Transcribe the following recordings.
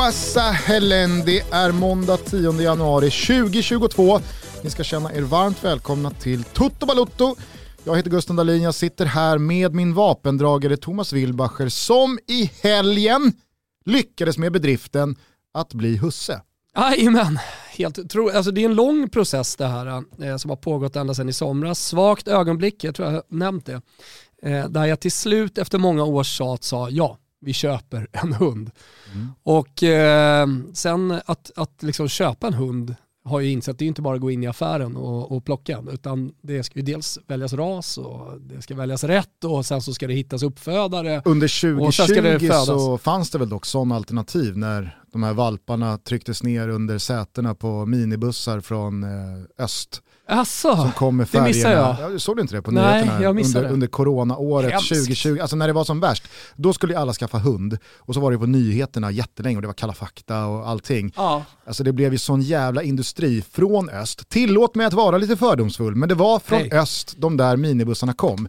wassa helen, det är måndag 10 januari 2022. Ni ska känna er varmt välkomna till Toto Balutto. Jag heter Gusten Dahlin, jag sitter här med min vapendragare Thomas Wilbacher som i helgen lyckades med bedriften att bli husse. Jajamän, helt tro, alltså det är en lång process det här eh, som har pågått ända sedan i somras. Svagt ögonblick, jag tror jag har nämnt det, eh, där jag till slut efter många års tjat sa ja, vi köper en hund. Och eh, sen att, att liksom köpa en hund har ju insett det är inte bara att gå in i affären och, och plocka en, utan det ska ju dels väljas ras och det ska väljas rätt och sen så ska det hittas uppfödare. Under Och sen ska det 2020 födas. så fanns det väl dock sådana alternativ när de här valparna trycktes ner under sätena på minibussar från eh, öst. Asså, som kom med det missade färgerna. jag. Ja, såg du inte det på Nej, nyheterna? jag under, under coronaåret Hemskt. 2020, alltså när det var som värst. Då skulle ju alla skaffa hund och så var det på nyheterna jättelänge och det var Kalla fakta och allting. Ja. Alltså det blev ju sån jävla industri från öst. Tillåt mig att vara lite fördomsfull, men det var från Nej. öst de där minibussarna kom.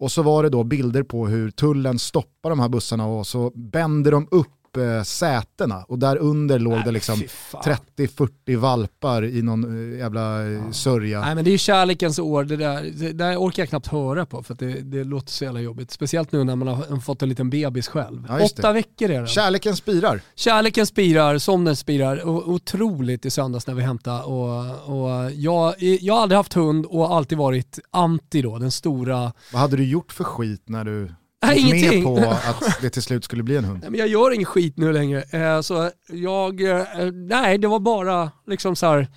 Och så var det då bilder på hur tullen stoppar de här bussarna och så bänder de upp eh, sätena och där under låg det liksom fy fan. 30-40 valpar i någon eh, jävla eh, sörja. Nej men det är ju kärlekens år, det där, det där orkar jag knappt höra på för att det, det låter så jävla jobbigt. Speciellt nu när man har fått en liten bebis själv. Ja, Åtta det. veckor är den. Kärleken spirar. Kärleken spirar, somnen spirar. O- otroligt i söndags när vi hämtade. Och, och jag, jag har aldrig haft hund och alltid varit anti då, den stora... Vad hade du gjort för skit när du Nej, med ingenting. på att det till slut skulle bli en hund? Nej, men jag gör ingen skit nu längre. Eh, så jag, eh, nej det var bara liksom så här.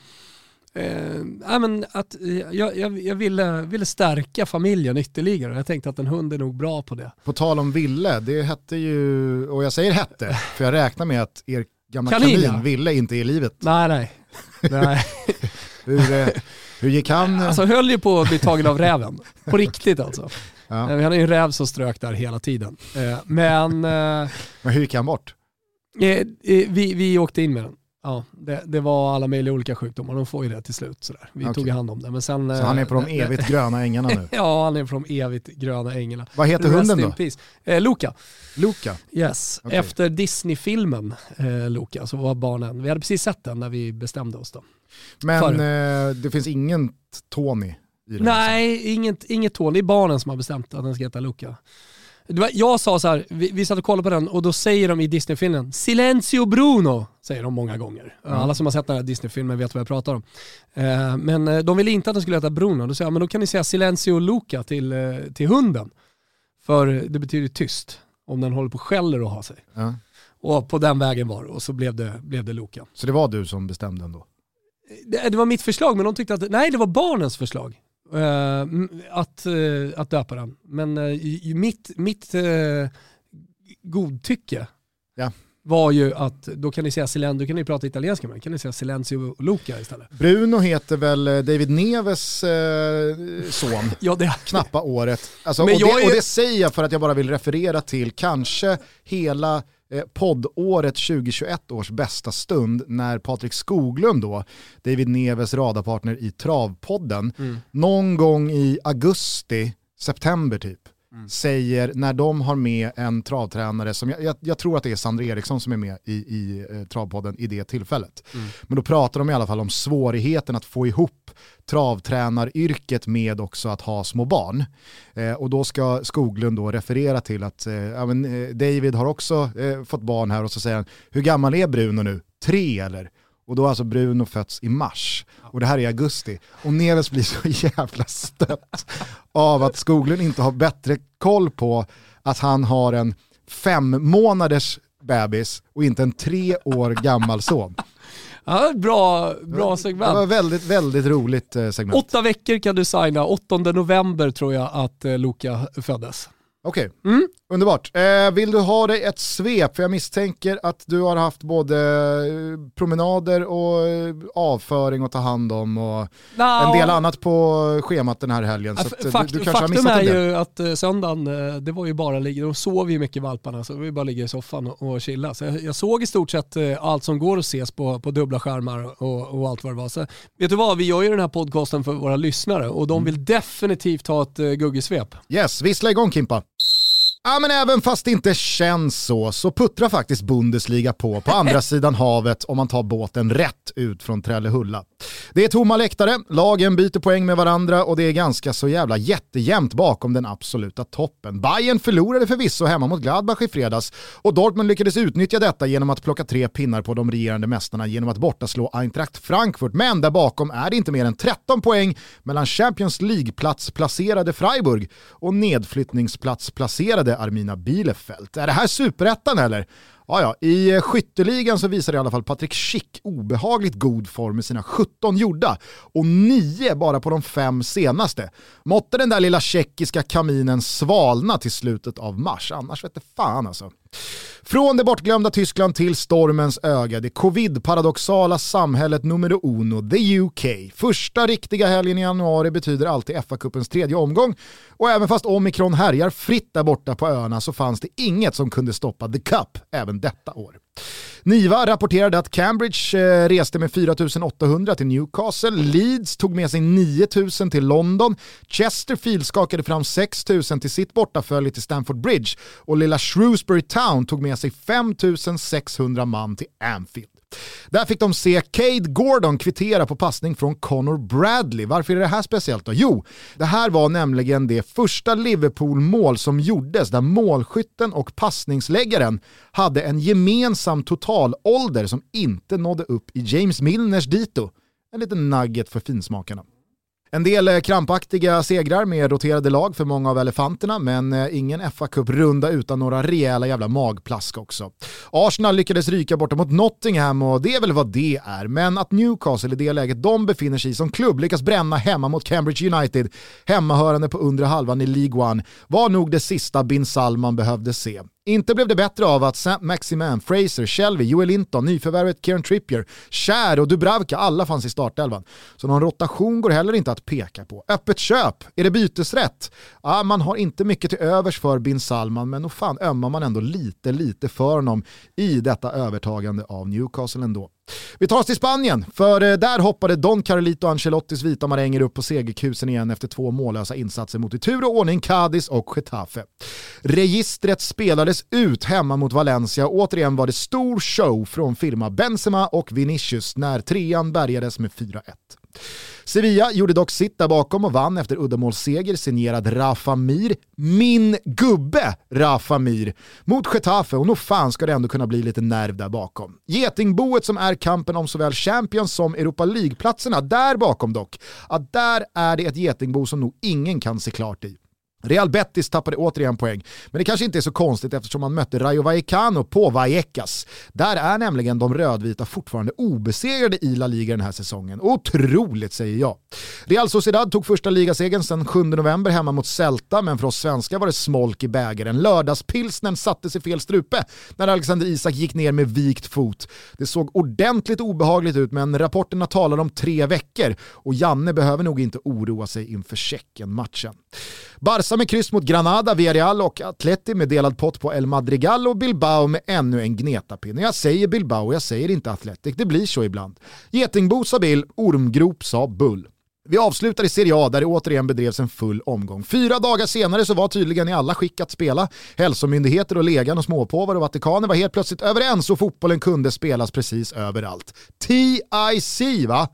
Eh, nej, men att, eh, jag, jag, jag ville, ville stärka familjen ytterligare. Jag tänkte att en hund är nog bra på det. På tal om Ville, det hette ju, och jag säger hette, för jag räknar med att er gamla Kanin, kanin. Ville inte är i livet. Nej, nej. nej. Hur, eh, hur gick han? Alltså höll ju på att bli tagen av räven. På riktigt alltså. Ja. Eh, Vi hade ju en räv som strök där hela tiden. Eh, Men eh, Men hur gick han bort? eh, eh, vi, vi åkte in med den. Ja, det, det var alla möjliga olika sjukdomar, de får ju det till slut. Sådär. Vi Okej. tog hand om det. Men sen, Så eh, han är på de evigt gröna ängarna nu. Ja, han är på de evigt gröna änglarna. Vad heter Rest hunden då? peace. Eh, Loka. Luka? Yes. Okej. Efter Disney-filmen eh, Loka så var barnen, vi hade precis sett den när vi bestämde oss då. Men eh, det finns ingen Tony? Nej, inget, inget tål. Det är barnen som har bestämt att den ska heta Luca. Var, jag sa så här, vi, vi satt och kollade på den och då säger de i Disney-filmen Silenzio Bruno, säger de många gånger. Alla som har sett den här Disney-filmen vet vad jag pratar om. Eh, men eh, de ville inte att den skulle heta Bruno. Då sa jag, men då kan ni säga Silenzio Luca till, eh, till hunden. För det betyder tyst, om den håller på och skäller och har sig. Ja. Och på den vägen var det och så blev det, blev det Luca. Så det var du som bestämde ändå? Det, det var mitt förslag, men de tyckte att, nej det var barnens förslag. Eh, att, eh, att döpa den. Men eh, mitt, mitt godtycke Ja. var ju att då kan ni säga Silen, då kan ni prata italienska med kan ni säga Silenzio Luca istället. Bruno heter väl David Neves eh, son? Ja, det, knappa året. Alltså, och, Men jag det, är- och det säger jag för att jag bara vill referera till kanske hela eh, poddåret 2021 års bästa stund när Patrik Skoglund då, David Neves radarpartner i Travpodden, Mm. någon gång i augusti, september typ, säger när de har med en travtränare som, jag, jag, jag tror att det är Sandra Eriksson som är med i, i eh, Travpodden i det tillfället. Men då pratar de i alla fall om svårigheten att få ihop travtränaryrket med också att ha små barn. Eh, och då ska Skoglund då referera till att eh, ja, men, eh, David har också eh, fått barn här och så säger han, hur gammal är Bruno nu? Tre eller? Och då har alltså Bruno fötts i mars och det här är i augusti. Och Neves blir så jävla stött av att Skoglund inte har bättre koll på att han har en fem månaders bebis och inte en tre år gammal son. ja, bra, bra Det var segment. väldigt, väldigt roligt eh, segment. Åtta veckor kan du signa, 8 november tror jag att eh, Luca föddes. Okej, Mm. Underbart. Eh, vill du ha dig ett svep? För jag misstänker att du har haft både eh, promenader och eh, avföring att ta hand om och no. en del annat på schemat den här helgen. Så ja, fakt, du, du faktum är ju att eh, söndagen, det var ju bara ligga, de sov ju mycket valparna så vi bara ligga i soffan och, chilla. Så jag, jag, såg i stort sett allt som går att ses på, på dubbla skärmar och, och allt vad det var. Så, vet du vad, vi gör ju den här podcasten för våra lyssnare och de vill mm. definitivt ha ett uh, guggesvep. Yes, vissla igång Kimpa. Ja men även fast det inte känns så, så puttrar faktiskt Bundesliga på på andra sidan havet om man tar båten rätt ut från Trellehulla. Det är tomma läktare, lagen byter poäng med varandra och det är ganska så jävla jättejämnt bakom den absoluta toppen. Bayern förlorade förvisso hemma mot Gladbach i fredags och Dortmund lyckades utnyttja detta genom att plocka tre pinnar på de regerande mästarna genom att bortaslå Eintracht Frankfurt. Men där bakom är det inte mer än 13 poäng mellan Champions League-plats placerade Freiburg och nedflyttningsplats placerade Armina Bielefeld. Är det här superettan eller? Ja, ja. I eh, skytteligan så visar i alla fall Patrik Schick obehagligt god form med sina 17 gjorda och 9 bara på de fem senaste. Måtte den där lilla tjeckiska kaminen svalna till slutet av mars, annars vet det fan alltså. Från det bortglömda Tyskland till stormens öga, det covid-paradoxala samhället nummer uno, the UK. Första riktiga helgen i januari betyder alltid FA-cupens tredje omgång och även fast omikron härjar fritt där borta på öarna så fanns det inget som kunde stoppa the cup även detta år. Niva rapporterade att Cambridge eh, reste med 4800 till Newcastle, Leeds tog med sig 9000 till London, Chesterfield skakade fram 6000 till sitt bortafölje till Stamford Bridge och lilla Shrewsbury Town tog med sig 5600 man till Anfield. Där fick de se Cade Gordon kvittera på passning från Connor Bradley. Varför är det här speciellt då? Jo, det här var nämligen det första Liverpool-mål som gjordes där målskytten och passningsläggaren hade en gemensam totalålder som inte nådde upp i James Milners dito. En liten nugget för finsmakarna. En del eh, krampaktiga segrar med roterade lag för många av elefanterna, men eh, ingen fa Cup-runda utan några rejäla jävla magplask också. Arsenal lyckades ryka borta mot Nottingham och det är väl vad det är, men att Newcastle i det läget de befinner sig i som klubb lyckas bränna hemma mot Cambridge United, hemmahörande på undre halvan i League One, var nog det sista Bin Salman behövde se. Inte blev det bättre av att Saint Maximan, Fraser, Shelby, Joel Linton, nyförvärvet Kieran Trippier, Cher och Dubravka alla fanns i startelvan. Så någon rotation går heller inte att peka på. Öppet köp, är det bytesrätt? Ah, man har inte mycket till övers för bin Salman men nog fan ömmar man ändå lite, lite för honom i detta övertagande av Newcastle ändå. Vi tar oss till Spanien, för eh, där hoppade Don Carlito Ancelottis vita maränger upp på segerkusen igen efter två mållösa insatser mot i tur och ordning Cadiz och Getafe. Registret spelades ut hemma mot Valencia och återigen var det stor show från firma Benzema och Vinicius när trean bärgades med 4-1. Sevilla gjorde dock sitt där bakom och vann efter uddamålsseger signerad Rafa Mir. Min gubbe Rafa Mir mot Getafe och nog fan ska det ändå kunna bli lite nerv där bakom. Getingboet som är kampen om såväl Champions som Europa League-platserna där bakom dock, att där är det ett getingbo som nog ingen kan se klart i. Real Betis tappade återigen poäng, men det kanske inte är så konstigt eftersom man mötte Rayo Vallecano på Vallecas. Där är nämligen de rödvita fortfarande obesegrade i La Liga den här säsongen. Otroligt säger jag. Real Sociedad tog första ligasegern sedan 7 november hemma mot Celta, men för oss svenskar var det smolk i bägaren. Lördagspilsnen sattes i fel strupe när Alexander Isak gick ner med vikt fot. Det såg ordentligt obehagligt ut, men rapporterna talar om tre veckor och Janne behöver nog inte oroa sig inför Tjeckien-matchen. Barca med kryss mot Granada, Villarreal och Atleti med delad pott på El Madrigal och Bilbao med ännu en gnetapinne. Jag säger Bilbao, jag säger inte Atletic, det blir så ibland. Getingbo sa Bill, ormgrop sa Bull. Vi avslutar i Serie A där det återigen bedrevs en full omgång. Fyra dagar senare så var tydligen i alla skick att spela. Hälsomyndigheter och legan och småpåvar och Vatikanen var helt plötsligt överens och fotbollen kunde spelas precis överallt. TIC va?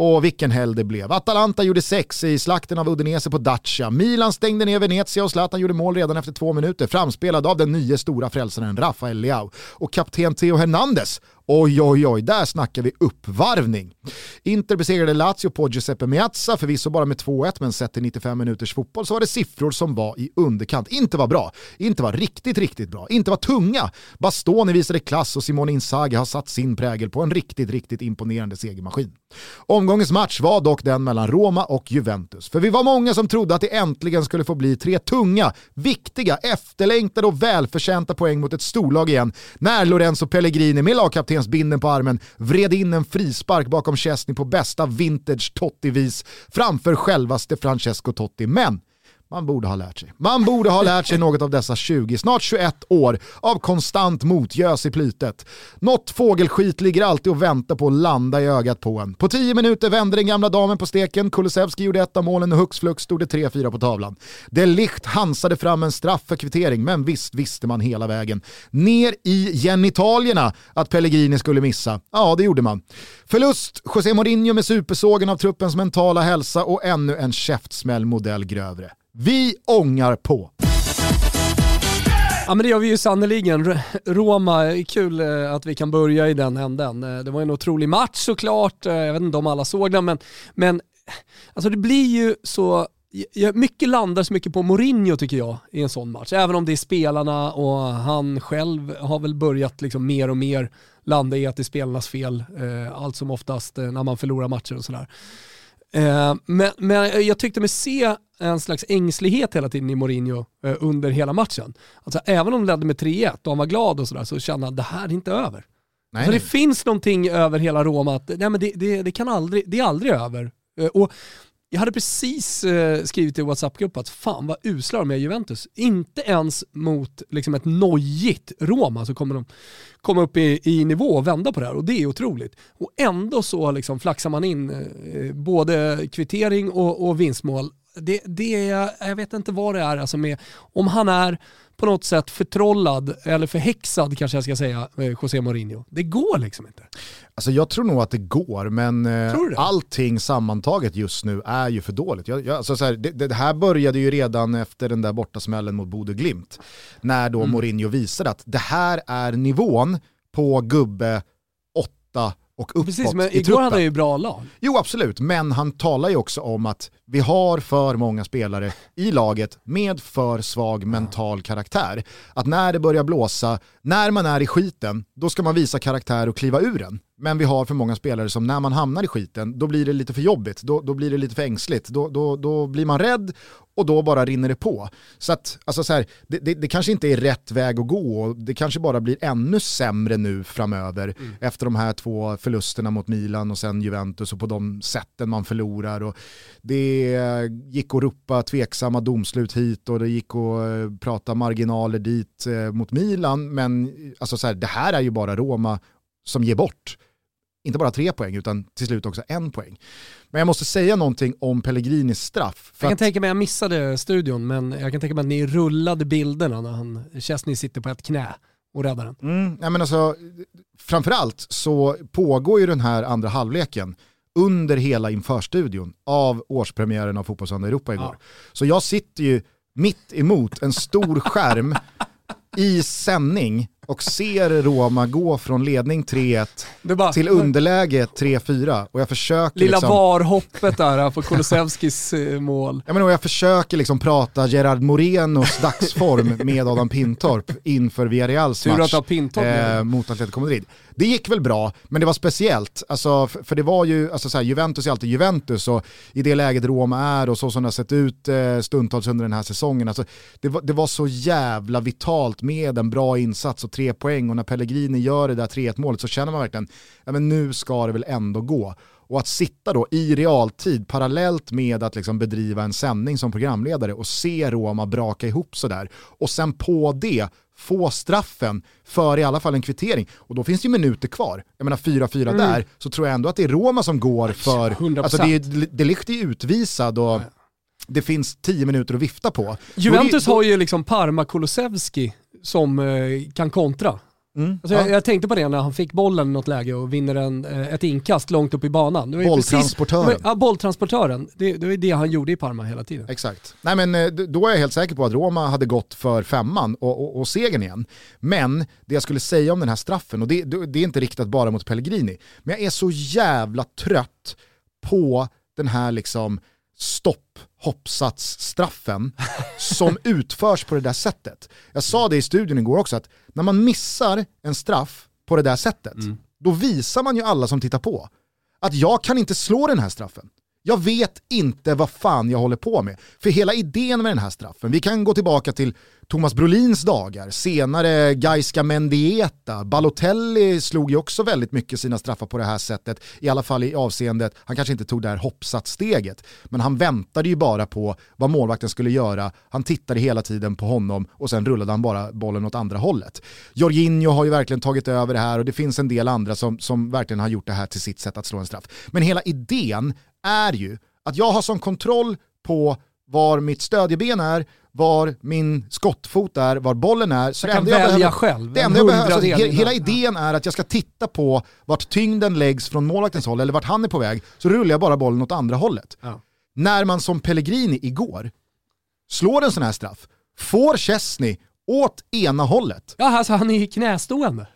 Och vilken helg det blev. Atalanta gjorde sex i slakten av Udinese på Dacia. Milan stängde ner Venezia och Zlatan gjorde mål redan efter två minuter. Framspelad av den nya stora frälsaren Rafael Leao. Och kapten Theo Hernandez Oj, oj, oj, där snackar vi uppvarvning. Inter besegrade Lazio på Giuseppe Meazza, förvisso bara med 2-1, men sett till 95 minuters fotboll så var det siffror som var i underkant. Inte var bra, inte var riktigt, riktigt bra, inte var tunga. Bastoni visade klass och Simone Inzaghi har satt sin prägel på en riktigt, riktigt imponerande segermaskin. Omgångens match var dock den mellan Roma och Juventus, för vi var många som trodde att det äntligen skulle få bli tre tunga, viktiga, efterlängtade och välförtjänta poäng mot ett storlag igen, när Lorenzo Pellegrini med lagkapten kaptensbinden på armen vred in en frispark bakom Chesney på bästa vintage Totti-vis framför självaste Francesco Totti. Men man borde ha lärt sig. Man borde ha lärt sig något av dessa 20, snart 21 år av konstant motgös i plytet. Något fågelskit ligger alltid och väntar på att landa i ögat på en. På 10 minuter vände den gamla damen på steken, Kulusevski gjorde ett av målen och hux flux stod det 3-4 på tavlan. De Ligt hansade fram en straff för kvittering, men visst visste man hela vägen. Ner i genitalierna att Pellegrini skulle missa. Ja, det gjorde man. Förlust, José Mourinho med supersågen av truppens mentala hälsa och ännu en käftsmäll modell grövre. Vi ångar på. Ja men det gör vi ju sannerligen. Roma, kul eh, att vi kan börja i den änden. Eh, det var en otrolig match såklart, eh, jag vet inte om alla såg den men, men alltså det blir ju så mycket landar så mycket på Mourinho tycker jag i en sån match. Även om det är spelarna och han själv har väl börjat liksom mer och mer landa i att det är spelarnas fel. Allt som oftast när man förlorar matcher och sådär. Men, men jag tyckte mig se en slags ängslighet hela tiden i Mourinho eh, under hela matchen. Alltså, även om de ledde med 3-1 och han var glad och sådär så kände han att det här är inte över. Nej, alltså, det finns någonting över hela Roma att nej, men det, det, det, kan aldrig, det är aldrig över. Eh, och jag hade precis eh, skrivit i WhatsApp-grupp att fan vad usla de är Juventus. Inte ens mot liksom, ett nojigt Roma så kommer de komma upp i, i nivå och vända på det här och det är otroligt. Och ändå så liksom flaxar man in eh, både kvittering och, och vinstmål det, det, jag vet inte vad det är, alltså med, om han är på något sätt förtrollad eller förhäxad kanske jag ska säga, eh, José Mourinho. Det går liksom inte. Alltså jag tror nog att det går, men eh, allting sammantaget just nu är ju för dåligt. Jag, jag, alltså så här, det, det, här började ju redan efter den där bortasmällen mot Bode Glimt. När då mm. Mourinho visade att det här är nivån på gubbe 8 och uppåt Precis, men i igår hade han ju bra lag. Jo absolut, men han talar ju också om att vi har för många spelare i laget med för svag mental karaktär. Att när det börjar blåsa, när man är i skiten, då ska man visa karaktär och kliva ur den. Men vi har för många spelare som när man hamnar i skiten, då blir det lite för jobbigt, då, då blir det lite för ängsligt, då, då, då blir man rädd och då bara rinner det på. Så att, alltså så här, det, det, det, kanske inte är rätt väg att gå och det kanske bara blir ännu sämre nu framöver mm. efter de här två förlusterna mot Milan och sen Juventus och på de sätten man förlorar. Och det gick att ropa tveksamma domslut hit och det gick att eh, prata marginaler dit eh, mot Milan, men alltså så här, det här är ju bara Roma som ger bort inte bara tre poäng utan till slut också en poäng. Men jag måste säga någonting om Pellegrinis straff. jag kan att... tänka mig, jag missade studion, men jag kan tänka mig att ni rullade bilderna när han, Chesney sitter på ett knä och räddar den. Mm, men alltså, framförallt så pågår ju den här andra halvleken under hela införstudion av årspremiären av Fotbollssöndag Europa igår. Ja. Så jag sitter ju mitt emot en stor skärm i sändning och ser Roma gå från ledning 3-1 till underläge 3-4 och jag försöker Lilla liksom, varhoppet där på Kulusevskis eh, mål. Jag, menar, jag försöker liksom prata Gerard Morenos dagsform med Adam Pintorp inför Villarreals match eh, mot Atletico Madrid. Det gick väl bra, men det var speciellt. Alltså, för, för det var ju, alltså, så här, Juventus är alltid Juventus och i det läget Roma är och så som det har sett ut eh, stundtals under den här säsongen. Alltså, det, var, det var så jävla vitalt med en bra insats och tre poäng och när Pellegrini gör det där 3-1 målet så känner man verkligen, ja men nu ska det väl ändå gå. Och att sitta då i realtid parallellt med att liksom bedriva en sändning som programledare och se Roma braka ihop sådär och sen på det få straffen för i alla fall en kvittering. Och då finns det ju minuter kvar. Jag menar 4-4 mm. där, så tror jag ändå att det är Roma som går för... 100%. Alltså det, är, det är utvisad och det finns 10 minuter att vifta på. Juventus då, har ju liksom Parma Kulusevski som eh, kan kontra. Mm. Alltså, ja. jag, jag, tänkte på det när han fick bollen i något läge och vinner en, eh, ett inkast långt upp i banan. bolltransportören. Precis, ja, bolltransportören. Det, det var det han gjorde i Parma hela tiden. Exakt. Nej, men, eh, då är jag helt säker på att Roma hade gått för femman och, och, och segern igen. Men det jag skulle säga om den här straffen, och det, det är inte riktat bara mot Pellegrini, men jag är så jävla trött på den här liksom stopp hoppsatsstraffen som utförs på det där sättet. Jag sa det i studion igår också, att när man missar en straff på det där sättet, mm. då visar man ju alla som tittar på att jag kan inte slå den här straffen. Jag vet inte vad fan jag håller på med. För hela idén med den här straffen, vi kan gå tillbaka till Thomas Brolins dagar, senare Gaiska Mendieta, Balotelli slog ju också väldigt mycket sina straffar på det här sättet, i alla fall i avseendet, han kanske inte tog det här hoppsatssteget, men han väntade ju bara på vad målvakten skulle göra, han tittade hela tiden på honom och sen rullade han bara bollen åt andra hållet. Jorginho har ju verkligen tagit över det här och det finns en del andra som, som verkligen har gjort det här till sitt sätt att slå en straff. Men hela idén är ju att jag har sån kontroll på var mitt stödjeben är, var min skottfot är, var bollen är. Så jag kan välja behöver, själv. Det enda jag behöver, alltså, he, hela idén är att jag ska titta på vart tyngden läggs från målvaktens håll eller vart han är på väg, så rullar jag bara bollen åt andra hållet. Ja. När man som Pellegrini igår slår en sån här straff, får Chesney åt ena hållet. Ja, alltså han är ju knästående.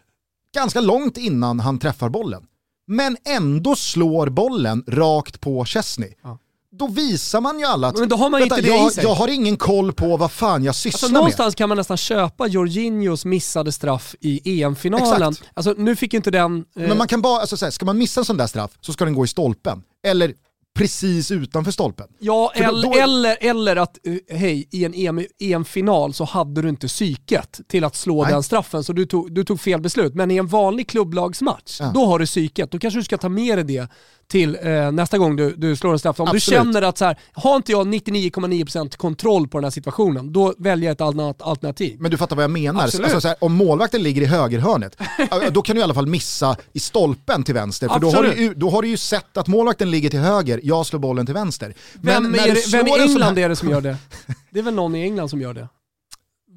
Ganska långt innan han träffar bollen. Men ändå slår bollen rakt på Chesney. Ja då visar man ju alla att men då har man vänta, inte det jag, i sig. jag har ingen koll på vad fan jag sysslar alltså, med. Någonstans kan man nästan köpa Jorginhos missade straff i EM-finalen. Alltså nu fick inte den... Eh... Men man kan bara, alltså, så här, ska man missa en sån där straff så ska den gå i stolpen. Eller precis utanför stolpen. Ja, eller, då, eller, eller att, eh, hej, i en EM-final EM så hade du inte psyket till att slå Nej. den straffen, så du tog, du tog fel beslut. Men i en vanlig klubblagsmatch, ja. då har du psyket. Då kanske du ska ta med dig det till eh, nästa gång du, du slår en straff. Om Absolut. du känner att så här, har inte jag 99,9% kontroll på den här situationen, då väljer jag ett annat alternativ. Men du fattar vad jag menar. Alltså, så här, om målvakten ligger i högerhörnet, då kan du i alla fall missa i stolpen till vänster. För då har, du, då har du ju sett att målvakten ligger till höger, jag slår bollen till vänster. Men vem, är det, vem i England här... är det som gör det? Det är väl någon i England som gör det?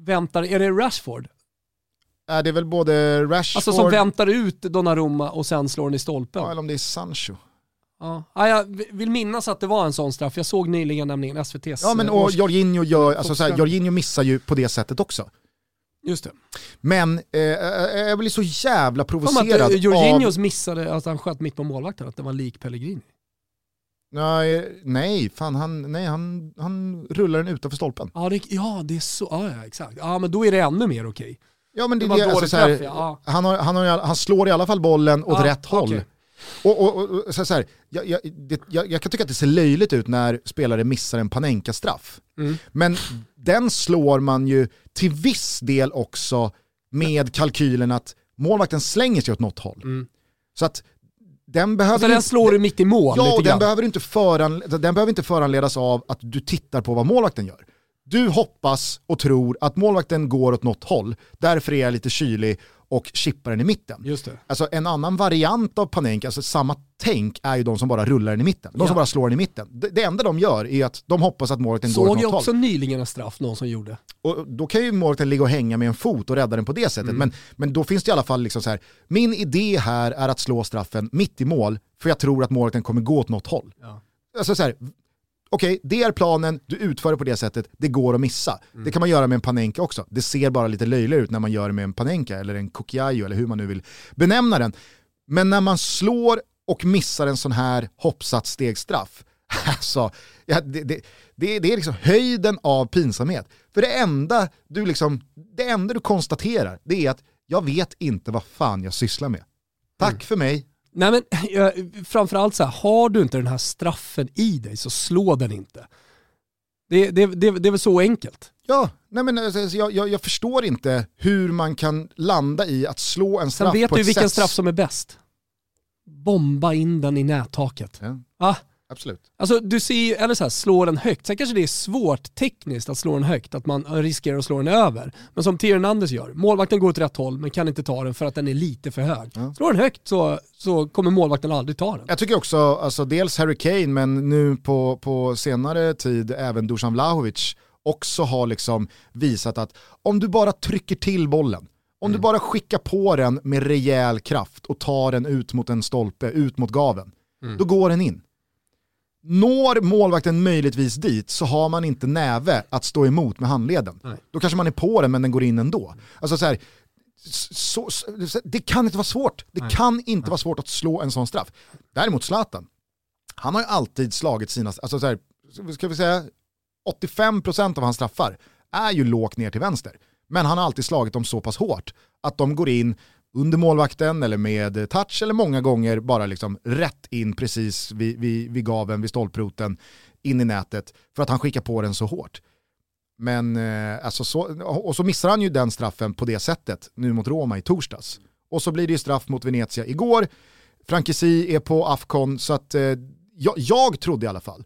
Väntar, är det Rashford? Är det är väl både Rashford... Alltså som väntar ut Donnarumma och sen slår den i stolpen. Ja, eller om det är Sancho. Ja. jag vill minnas att det var en sån straff. Jag såg nyligen nämligen SVT's... Ja men och Jorginho, gör, alltså, så här, Jorginho missar ju på det sättet också. Just det. Men eh, eh jag blir så jävla provocerad att, eh, Jorginhos av... missade att han sköt mitt på målvakten, att det var lik Pellegrini. Nej, nej, fan han, nej, han, han rullar den utanför stolpen. Ja, det, ja, det är så, ja, ja exakt. Ja men då är det ännu mer okej. Okay. Ja men det, det, det alltså, så här, ja. han, har, han, har, han slår i alla fall bollen åt ja, rätt håll. Och, och, och, så här, jag, jag, det, jag, jag, kan tycka att det ser löjligt ut när spelare missar en Panenka-straff. Mm. Men den slår man ju till viss del också med kalkylen att målvakten slänger sig åt något håll. Mm. Så att den behöver alltså den slår du mitt i mål Ja, den behöver, inte föran, den behöver inte föranledas av att du tittar på vad målvakten gör. Du hoppas och tror att målvakten går åt något håll, därför är jag lite kylig och chippar den i mitten. Just det. Alltså en annan variant av Panenka, alltså samma tänk är ju de som bara rullar den i mitten. De ja. som bara slår den i mitten. Det, det, enda de gör är att de hoppas att målvakten går åt något håll. Såg jag också nyligen en straff någon som gjorde. Och då kan ju målvakten ligga och hänga med en fot och rädda den på det sättet. Mm. Men, men då finns det i alla fall liksom så här, min idé här är att slå straffen mitt i mål, för jag tror att målvakten kommer gå åt något håll. Ja. Alltså så här, okej, det är planen, du utför det på det sättet, det går att missa. Mm. Det kan man göra med en panenka också. Det ser bara lite löjligt ut när man gör det med en panenka eller en kokiayo eller hur man nu vill benämna den. Men när man slår och missar en sån här hoppsatsstegsstraff, alltså, ja, det, det, det, det, är liksom höjden av pinsamhet. För det enda du, liksom, det enda du konstaterar, det är att jag vet inte vad fan jag sysslar med. Tack mm. för mig, Nej men framförallt så här, har du inte den här straffen i dig så slå den inte. Det, det, det, det är väl så enkelt. Ja, nej men alltså, alltså, jag, jag, jag, förstår inte hur man kan landa i att slå en straff på sätt... Sen vet du vilken straff som är bäst. Bomba in den i nättaket. Ja. Ah, Absolut. Alltså du ser eller så här, slå den högt. Sen kanske det är svårt tekniskt att slå den högt, att man riskerar att slå den över. Men som Theo Hernandez gör, målvakten går åt rätt håll men kan inte ta den för att den är lite för hög. Ja. Slår den högt så, så kommer målvakten aldrig ta den. Jag tycker också, alltså dels Harry Kane men nu på, på senare tid även Dusan Vlahovic också har liksom visat att om du bara trycker till bollen, Om du bara skickar på den med rejäl kraft och tar den ut mot en stolpe, ut mot gaven, då går den in. Når målvakten möjligtvis dit så har man inte näve att stå emot med handleden. Nej. Då kanske man är på den men den går in ändå. Alltså så här, så, så, det kan inte vara svårt. Det Nej. kan inte vara svårt att slå en sån straff. Däremot Zlatan, han har ju alltid slagit sina, alltså så här, ska vi säga 85% av hans straffar är ju lågt ner till vänster. Men han har alltid slagit dem så pass hårt att de går in under målvakten eller med touch eller många gånger bara liksom rätt in precis vid, vid, vid gaven, vid stolproten, in i nätet för att han skickar på den så hårt. Men eh, alltså så, och så missar han ju den straffen på det sättet nu mot Roma i torsdags. Och så blir det ju straff mot Venezia igår. Frankesi är på Afcon så att eh, jag, jag trodde i alla fall,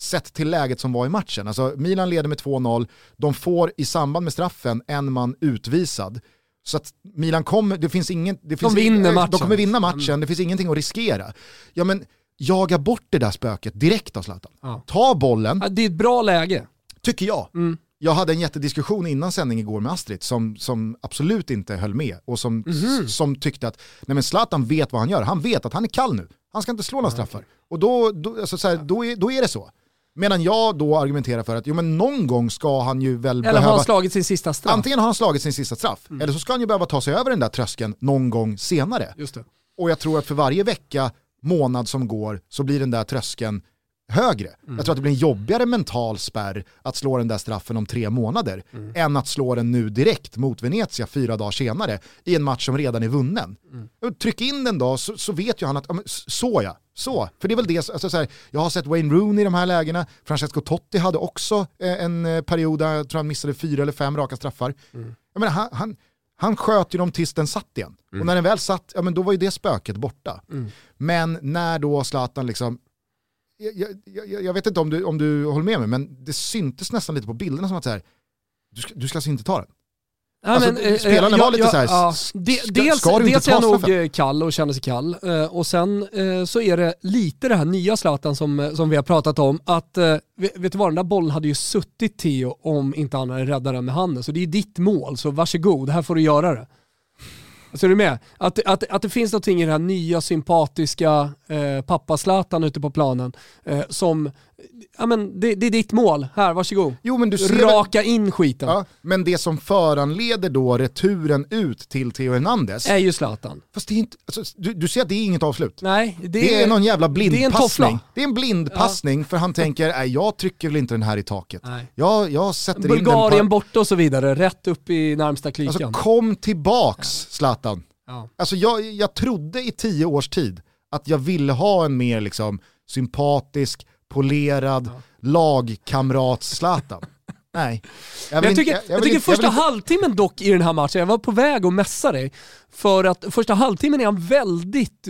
sett till läget som var i matchen, alltså Milan leder med 2-0, de får i samband med straffen en man utvisad. Så att Milan kommer, det finns ingen... Det finns vinner ing- matchen. De kommer vinna matchen, det finns ingenting att riskera. Ja men jaga bort det där spöket direkt av Zlatan. Ja. Ta bollen, Ja, Det är ett bra läge. tycker jag. Mm. Jag hade en jättediskussion innan sändning igår med Astrid som, som absolut inte höll med och som, Mhm. som tyckte att nej men Zlatan vet vad han gör. Han vet att han är kall nu. Han ska inte slå några straffar. Och då, då, alltså så här, då, är, då är det så. Medan jag då argumenterar för att jo, men någon gång ska han ju väl Eller har behöva... han slagit sin sista straff? Antingen har han slagit sin sista straff, Mm. eller så ska han ju behöva ta sig över den där tröskeln någon gång senare. Just det. Och jag tror att för varje vecka, månad som går så blir den där tröskeln högre. Mm. Jag tror att det blir en jobbigare mental spärr att slå den där straffen om tre månader Mm. än att slå den nu direkt mot Venezia fyra dagar senare i en match som redan är vunnen. Mm. Tryck in den då så, så vet ju han att, så ja, så. För det är väl det, alltså, så här, jag har sett Wayne Rooney i de här lägena, Francesco Totti hade också eh, en eh, period där jag tror han missade fyra eller fem raka straffar. Mm. Jag menar, han, han, han sköt ju dem tills den satt igen. Och när den väl satt, ja men då var ju det spöket borta. Mm. Men när då Zlatan liksom, jag, jag, jag, jag vet inte om du, om du håller med mig, men det syntes nästan lite på bilderna som att så här, du ska, du ska alltså inte ta den. Ja, Alltså, men, eh, spelarna eh, var ja, lite ja, så här, ja. ska- dels ska du inte dels är ta han nog straffen? eh, kall och känner sig kall. Eh, Och sen eh, så är det lite det här nya Zlatan som, som vi har pratat om. Att, vet vet du vad, den där bollen hade ju suttit Theo om inte han hade räddat den med handen. Så det är ditt mål, så varsågod, här får du göra det. Så är du med? Att, att, att det finns någonting i den här nya sympatiska eh, pappa-Zlatan ute på planen eh, som, ja men det, det är ditt mål, här varsågod. Jo men du ser Raka in skiten. Ja, men det som föranleder då returen ut till Theo Hernandez, Är ju Zlatan. fast det är inte, alltså, du, du ser att det är inget avslut. Nej, det, Det är någon jävla är en blindpassning. Det är en blindpassning för han tänker, nej jag trycker väl inte den här i taket. Nej. Jag, jag sätter in Bulgarien den på... borta och så vidare, rätt upp i närmsta klykan. Alltså kom tillbaks Zlatan. ja. Alltså jag, jag trodde i tio års tid att jag ville ha en mer liksom sympatisk, polerad, lagkamrat-Zlatan. Nej. Men jag vill tycker, inte- jag, vill tycker inte- första inte- halvtimmen dock i den här matchen, jag var på väg att mässa dig, för att första halvtimmen är han väldigt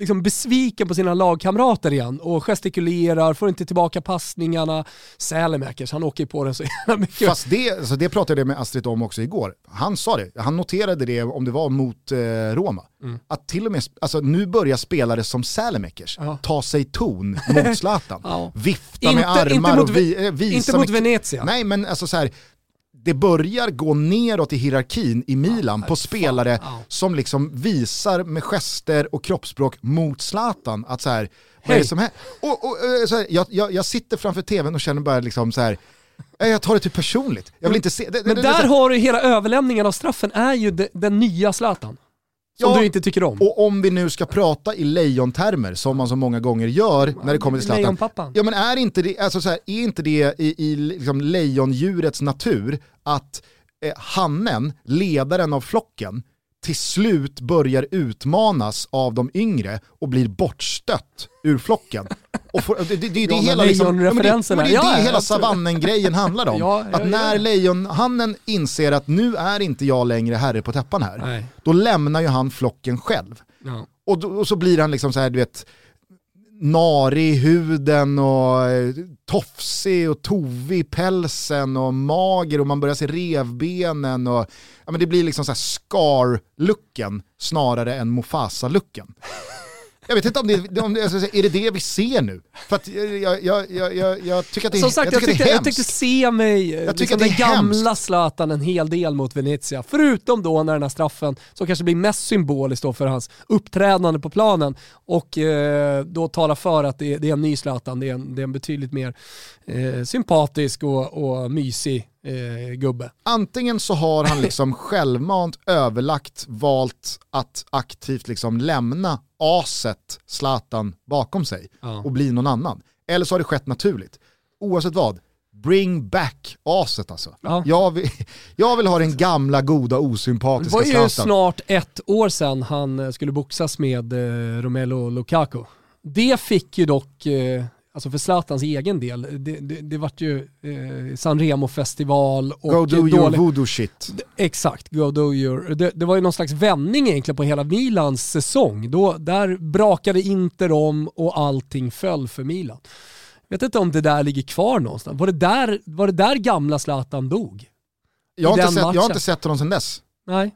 liksom, besviken på sina lagkamrater igen och gestikulerar, får inte tillbaka passningarna. Sälemäkers, han åker på den så jävla mycket. Fast det, alltså det pratade jag med Astrid om också igår. Han sa det, han noterade det om det var mot eh, Roma. Mm. Att till och med, alltså nu börjar spelare som Sälemäkers Ja. ta sig ton mot Zlatan. Ja. Vifta med Inte- armar inte mot och vi, eh, visa inte mot med- Venezia. Nej men alltså så här, det börjar gå neråt i hierarkin i Milan på spelare Ja. som liksom visar med gester och kroppsspråk mot Zlatan att så här, vad är det som händer? Och, och, eh, så här, jag, jag, jag sitter framför tvn och känner bara liksom så här, eh, jag tar det till personligt. Jag vill inte se... Det, Men det, det, där har du hela överlämningen av straffen, är ju de, den nya Zlatan. Som Ja, du inte tycker om. och om vi nu ska prata i lejontermer, som man så många gånger gör när det kommer till Zlatan. Lejonpappan. Ja men är inte det, alltså så här, är inte det i, i liksom lejondjurets natur att eh, hannen, ledaren av flocken, till slut börjar utmanas av de yngre och blir bortstött ur flocken. Och får, det, det, det, det, är hela, liksom, det, är Ja, det ja, hela savannen-grejen handlar om. Ja, ja, att när lejonhannen inser att nu är inte jag längre herre på täppan här, Nej. då lämnar ju han flocken själv. Och, då, och så blir han liksom så här, du vet, narig i huden och eh, tofsig och tovig i pälsen och mager och man börjar se revbenen och ja, men det blir liksom så här scar-looken snarare än Mufasa-looken. Jag vet inte om det, om det är det det vi ser nu? För att jag, jag, jag, jag tycker att det, Som sagt, jag, tyckte, är jag tyckte se mig, Jag tycker liksom att det den är gamla Zlatan en hel del mot Venezia. Förutom då när den här straffen, som kanske blir mest symboliskt då för hans uppträdande på planen och eh, då talar för att det, det är en ny Zlatan, det är en, det är en betydligt mer eh, sympatisk och, och mysig eh, gubbe. Antingen så har han liksom självmant överlagt valt att aktivt liksom lämna aset Zlatan bakom sig Ja. och bli någon annan. Eller så har det skett naturligt. Oavsett vad, bring back aset alltså. Ja. Jag, vill, jag vill ha den gamla goda Det osympatiska var ju Zlatan. snart ett år sedan han skulle boxas med eh, Romelu Lukaku. Det fick ju dock, eh, alltså för Zlatans egen del, det, det, det vart ju eh, Sanremo-festival och Go do your dålig- voodoo shit. Exakt, go do your. Det, det var ju någon slags vändning egentligen på hela Milans säsong. Då, där brakade Inter om och allting föll för Milan. Jag vet inte om det där ligger kvar någonstans. Var det där, var det där gamla Zlatan dog? Jag har, inte sett, jag har inte sett honom sedan dess. Nej,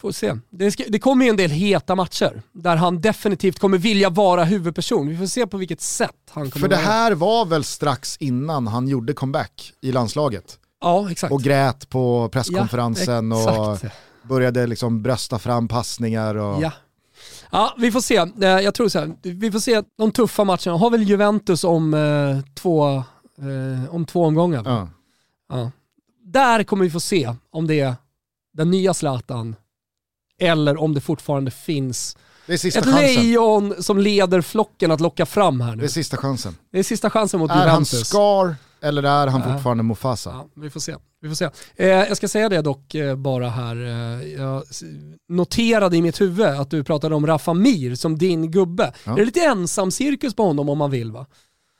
får se. Det, ska, det kommer ju en del heta matcher där han definitivt kommer vilja vara huvudperson. Vi får se på vilket sätt han kommer För det vara. här var väl strax innan han gjorde comeback i landslaget. Ja, exakt. Och grät på presskonferensen ja, och började liksom brösta fram passningar. Och... Ja. Ja, vi får se. Eh, Jag tror så här, vi får se de tuffa matcherna. Har väl Juventus om eh, två, eh, om två omgångar. Ja. Ja. Där kommer vi få se om det är den nya Zlatan eller om det fortfarande finns Det är ett chansen. lejon som leder flocken att locka fram här Det nu. är sista chansen. Det är sista chansen mot Är han Juventus. Scar eller är han Ja. fortfarande Mufasa? Ja, vi får se. Vi får se. Eh, jag ska säga det dock eh, bara här. Eh, jag noterade i mitt huvud att du pratade om Rafa Mir som din gubbe. Ja. Är det lite ensam cirkus på honom om man vill va?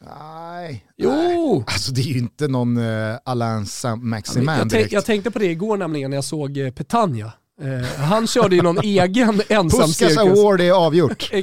Nej. Jo! Nej. Alltså det är ju inte någon uh, Alain Saint-Maximin jag, tänk, direkt. jag tänkte på det igår nämligen när jag såg eh, Petagna. Eh, han körde ju någon egen ensam Puskas cirkus. Award är avgjort.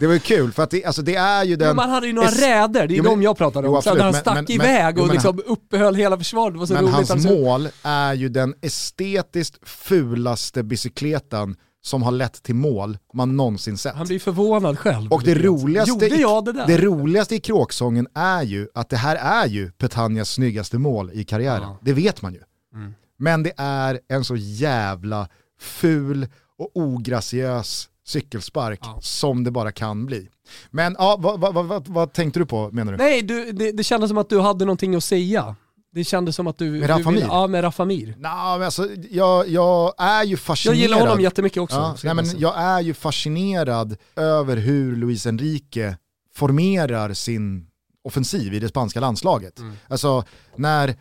Det var ju kul för att det, alltså det är ju Jo, den... man hade ju några räder, det är Jo, de jag pratade om. jo, Så när han absolut, stack men- iväg jo, och men liksom uppehöll hela försvaret. Det var så Men roligt. hans alltså. mål är ju den estetiskt fulaste bicykletan som har lett till mål man någonsin sett. Han blir förvånad själv. Och det roligaste, i, det det roligaste i kråksången är ju att det här är ju Petagnas snyggaste mål i karriären. Ja. Det vet man ju. Mm. Men det är en så jävla ful och ograciös cykelspark Ja. som det bara kan bli. Men ja, vad, vad, vad, vad, tänkte du på menar du? Nej, du, det, det kändes som att du hade någonting att säga. Det kändes som att du... Med du Rafa vill- Mir? Ja, med Rafamir. Nå, men alltså, jag, jag är ju Jag fascinerad. gillar honom jättemycket också. Ja, nej, jag men jag är ju fascinerad över hur Luis Enrique formerar sin offensiv i det spanska landslaget. Mm. Alltså när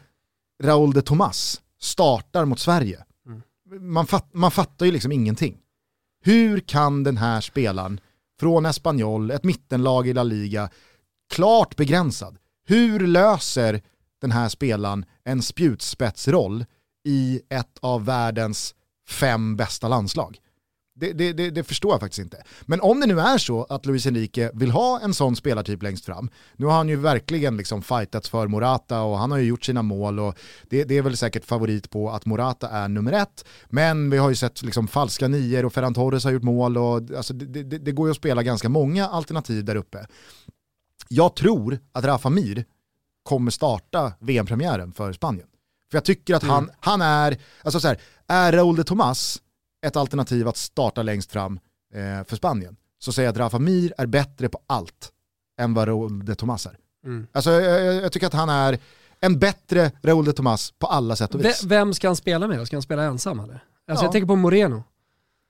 Raúl de Tomas startar mot Sverige, Mm. man, fatt, man fattar ju liksom ingenting. Hur kan den här spelaren från Espanyol, ett mittenlag i La Liga, klart begränsad, hur löser den här spelaren en spjutspetsroll i ett av världens fem bästa landslag? Det, det, det, det förstår jag faktiskt inte. Men om det nu är så att Luis Enrique vill ha en sån spelartyp längst fram, nu har han ju verkligen liksom fightats för Morata och han har ju gjort sina mål och det, är väl säkert favorit på att Morata är nummer ett, men vi har ju sett liksom falska nior och Ferran Torres har gjort mål och alltså det, går ju att spela ganska många alternativ där uppe. Jag tror att Rafa Mir kommer starta VM-premiären för Spanien. För jag tycker att han, han är, alltså så här, är Raúl de Tomas ett alternativ att starta längst fram eh, för Spanien så säger jag att Rafa Mir är bättre på allt än vad Raúl de Tomas är. Mm. Alltså jag, jag, tycker att han är en bättre Raúl de Tomas på alla sätt och V- vis. vem ska han spela med då? Ska han spela ensam eller? Alltså Ja. jag tänker på Moreno.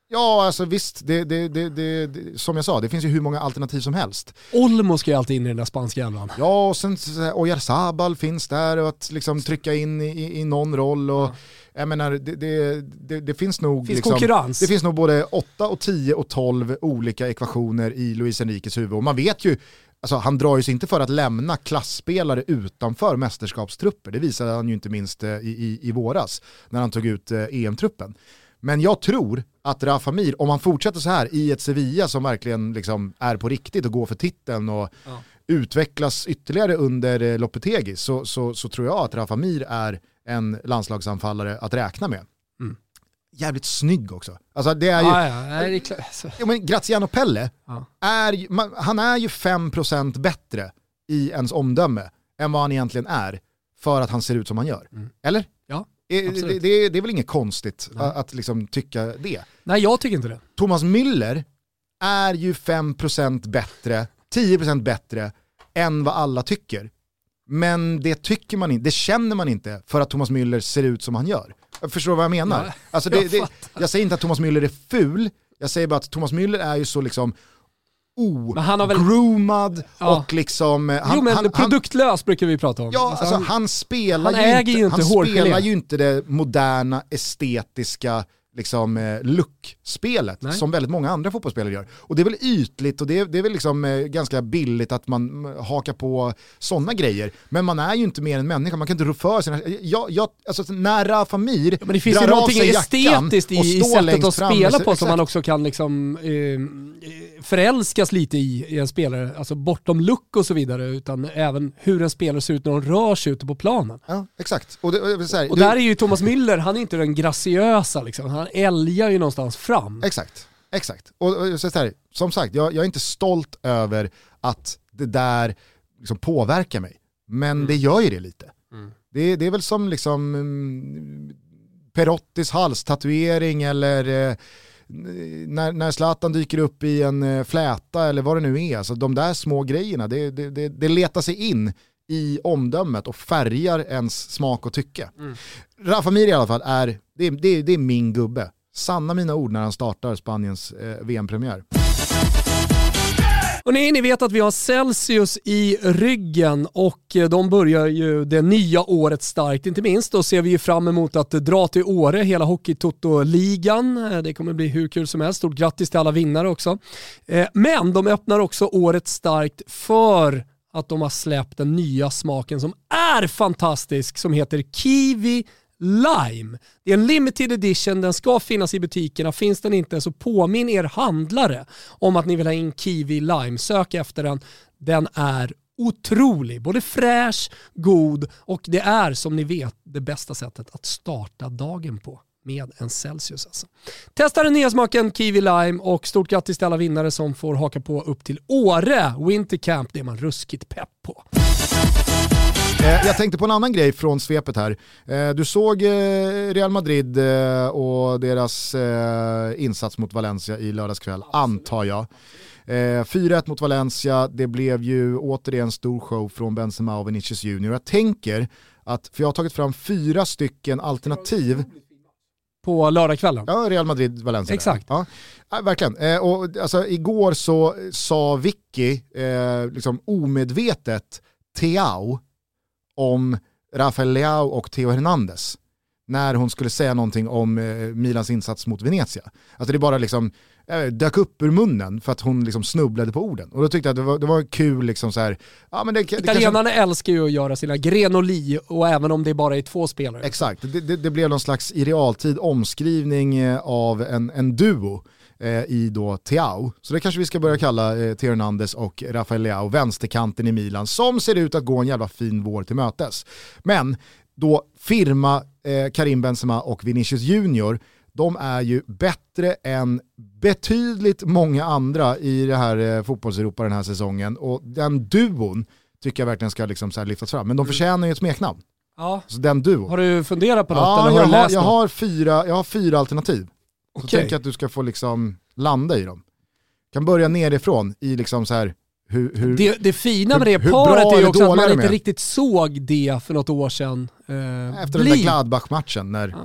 Ja, alltså visst, det, det, det, som jag sa, det finns ju hur många alternativ som helst. Olmo ska ju alltid in i den där spanska elvan. Ja, och sen Oyarzabal finns där och att liksom trycka in i, i, någon roll. Och, Jag menar, det, det, det, det finns nog... Finns liksom. Det finns nog både 8 och 10 och 12 olika ekvationer i Luis Enriques huvud. Och man vet ju, alltså han drar ju sig inte för att lämna klassspelare utanför mästerskapstrupper. Det visade han ju inte minst eh, i, i, i våras när han tog ut eh, EM-truppen. Men jag tror att Rafa Mir, om han fortsätter så här i ett Sevilla som verkligen liksom är på riktigt och går för titeln och Ja. utvecklas ytterligare under eh, Lopetegui så, så, så tror jag att Rafa Mir är en landslagsanfallare att räkna med. Mm. jävligt snygg också. Alltså det är ju... Ja, ja, det är Ja, men Graziano Pelle, Ja. är, man, han är ju 5% bättre i ens omdöme än vad han egentligen är för att han ser ut som han gör. Mm. Eller? Ja, det, absolut. det, det är väl inget konstigt Nej. att, att liksom tycka det. Nej, jag tycker inte det. Thomas Müller är ju 5% bättre, 10% bättre än vad alla tycker. Men det tycker man inte, det känner man inte för att Thomas Müller ser ut som han gör. Jag förstår vad jag menar? Ja, alltså det, jag det, jag säger inte att Thomas Müller är ful, jag säger bara att Thomas Müller är ju så liksom han har väl- ogroomad Ja. och liksom... eh, Han, jo men han, han, produktlös brukar vi prata om. Ja, Alltså, alltså, han- han spelar han ju inte, ju inte han spelar ju inte det moderna estetiska liksom, eh, look-spelet Nej. som väldigt många andra fotbollsspelare gör. Och det är väl ytligt och det är, det är väl liksom, eh, ganska billigt att man mm, hakar på sådana grejer. Men man är ju inte mer än människa, man kan inte rå för sina... Jag, jag, alltså, när Rafa Mir men det finns drar ju någonting estetiskt i, och i sättet att spela på som exakt. man också kan liksom, eh, förälskas lite i, i en spelare. Alltså bortom look och så vidare, utan även hur en spelare ser ut när de rör sig ute på planen. Ja, exakt. Och, det, och, här, Och där är ju Thomas Müller, han är inte den graciösa liksom. Han älgar ju någonstans fram. Exakt, exakt. Och, och så här, som sagt, jag, jag är inte stolt över att det där liksom påverkar mig. Men det gör ju det lite. Mm. Det, det är väl som liksom mm, Perottis halstatuering eller eh, när, när Zlatan dyker upp i en eh, fläta eller vad det nu är. Alltså de där små grejerna, det, det, det, det letar sig in i omdömet och färgar ens smak och tycke. Mm. Rafa Mir i alla fall är, det, det, det är min gubbe. Sanna mina ord när han startar Spaniens eh, VM-premiär. Och ni, ni vet att vi har Celsius i ryggen och eh, de börjar ju det nya året starkt. Inte minst då ser vi ju fram emot att dra till Åre, hela Hockey-Toto-ligan. Eh, Det kommer bli hur kul som helst. Stort grattis till alla vinnare också. Eh, Men de öppnar också året starkt för att de har släppt den nya smaken som är fantastisk som heter Kiwi Lime. Det är en limited edition, den ska finnas i butikerna. Finns den inte så påminn er handlare om att ni vill ha in Kiwi Lime. Sök efter den. Den är otrolig, både fräsch, god och det är som ni vet det bästa sättet att starta dagen på med en Celsius. Alltså. Testa den nya smaken Kiwi Lime och stort grattis till alla vinnare som får haka på upp till Åre Winter Camp. Det är man ruskigt pepp på. Eh, jag tänkte på en annan grej från svepet här. Eh, du såg eh, Real Madrid och deras insats mot Valencia i lördagskväll, antar jag. Eh, 4-1 mot Valencia, det blev ju återigen stor show från Benzema och Vinicius Junior. Jag tänker att, för jag har tagit fram fyra stycken alternativ På lördagskvällen. Ja, Real Madrid, Valencia. Exakt. Ja, ja, verkligen. Eh, och, alltså, igår så sa Vicky, eh, liksom omedvetet, Teao om Rafael Leao och Theo Hernandez när hon skulle säga någonting om eh, Milans insats mot Venezia. Alltså det bara liksom eh, dök upp ur munnen för att hon liksom snubblade på orden. Och då tyckte jag att det var, det var kul liksom så här, ja men det, det kanske... Italienarna älskar ju att göra sina grenoli och även om det bara är två spelare. Exakt, det, det, det blev någon slags i realtid omskrivning eh, av en, en duo eh, i då Teao. Så det kanske vi ska börja kalla eh, Hernandez och Rafael Leao, vänsterkanten i Milan, som ser ut att gå en jävla fin vår till mötes. Men då firma eh, Karim Benzema och Vinicius Junior, de är ju bättre än betydligt många andra i det här eh, fotbollseuropa den här säsongen och den duon tycker jag verkligen ska liksom så lyftas fram. Men de förtjänar ju ett smeknamn. Ja. Så den duon. Har du funderat på något Ja, eller har jag, du har, läst jag, något? har fyra, jag har fyra alternativ. Så Okej. tänker jag att du ska få liksom landa i dem. Kan börja nerifrån i liksom så här hur, hur Det, det fina med det hur paret är ju också att man inte riktigt såg det för något år sedan. Eh, efter den bli. där Gladbach-matchen när Ja.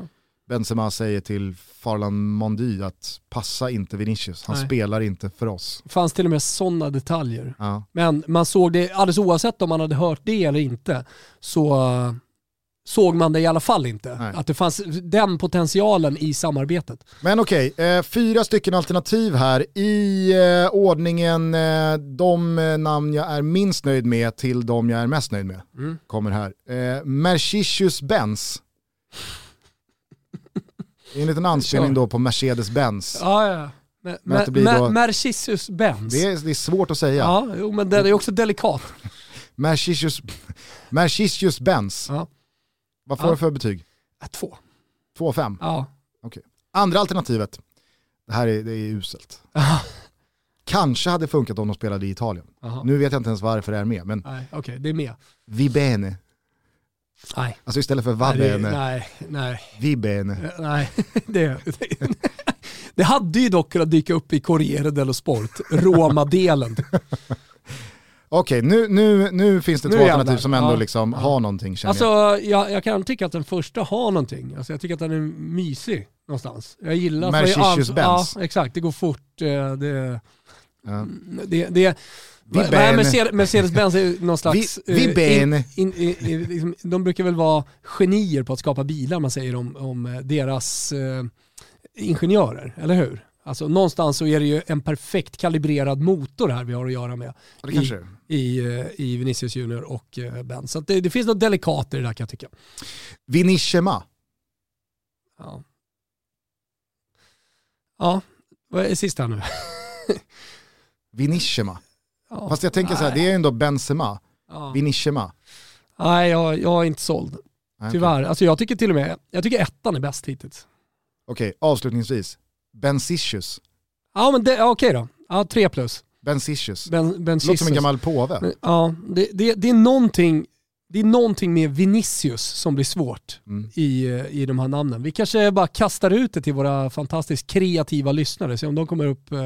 Benzema säger till Farlan Mondy att passa inte Vinicius, han Nej. spelar inte för oss. Det fanns till och med sådana detaljer. Ja. Men man såg det, alldeles oavsett om man hade hört det eller inte, så eh, såg man det i alla fall inte. Nej. Att det fanns den potentialen i samarbetet. Men okej, eh, fyra stycken alternativ här i eh, ordningen eh, de namn jag är minst nöjd med till de jag är mest nöjd med. Mm. Kommer här. Eh, Mercisius Benz. En liten anspelning då på Mercedes-Benz. Ja, ja. Men, Men att det blir men, då- Mercisius Benz. Det är, det är svårt att säga. Ja, jo, men det är också delikat. Mercisius, Benz. Ja. Vad får Ja. du för betyg? Äh, Två. 2 av 5? Ja. Andra alternativet, det här är, det är uselt. Kanske hade funkat om de spelade i Italien. Jaha. Nu vet jag inte ens varför det är med, men Nej, okej, det är med. vi bene. Nej. Alltså istället för va Nej, nej, nej, vi bene. eh, nej. Det, det hade ju dock kunnat dyka upp i Corriere dello Sport, Roma-delen. Okej, nu, nu, nu finns det Nu två alternativ som ändå Ja. liksom har någonting Alltså jag. jag, jag kan tycka att den första har någonting. Alltså, jag tycker att den är mysig någonstans. Jag gillar... för Mercedes det är Benz. Ja, exakt. Det går fort. eh, Det, Ja. det, det, Vi. Mercedes- Mercedes-Benz är någon slags... Vi- vi eh, bene. in, in, in, liksom, de brukar väl vara genier på att skapa bilar, man säger om, om eh, deras eh, ingenjörer, eller hur? Alltså någonstans så är det ju en perfekt kalibrerad motor här vi har att göra med det är. i, eh, i Vinicius Junior och Benz. Så det, det finns något delikat i det där kan jag tycka. Vinishema. Ja, ja vad är sist här nu? Vinishema. Ja, Fast jag tänker så här, det är ändå Benzema. Ja. Vinishema. Nej, jag, jag är inte såld. Nej. Tyvärr. Alltså jag tycker till och med, jag tycker ettan är bäst hittills. Okej, avslutningsvis. Benzicius. Ja men det, okej då. Ja, tre plus. Benzicius. Ben, ben Låter som en gammal påve. Men, Ja, det, det, det, är någonting, det är någonting med Vinicius som blir svårt Mm. i, eh, i de här namnen. Vi kanske bara kastar ut det till våra fantastiskt kreativa lyssnare, se om de kommer, upp, eh,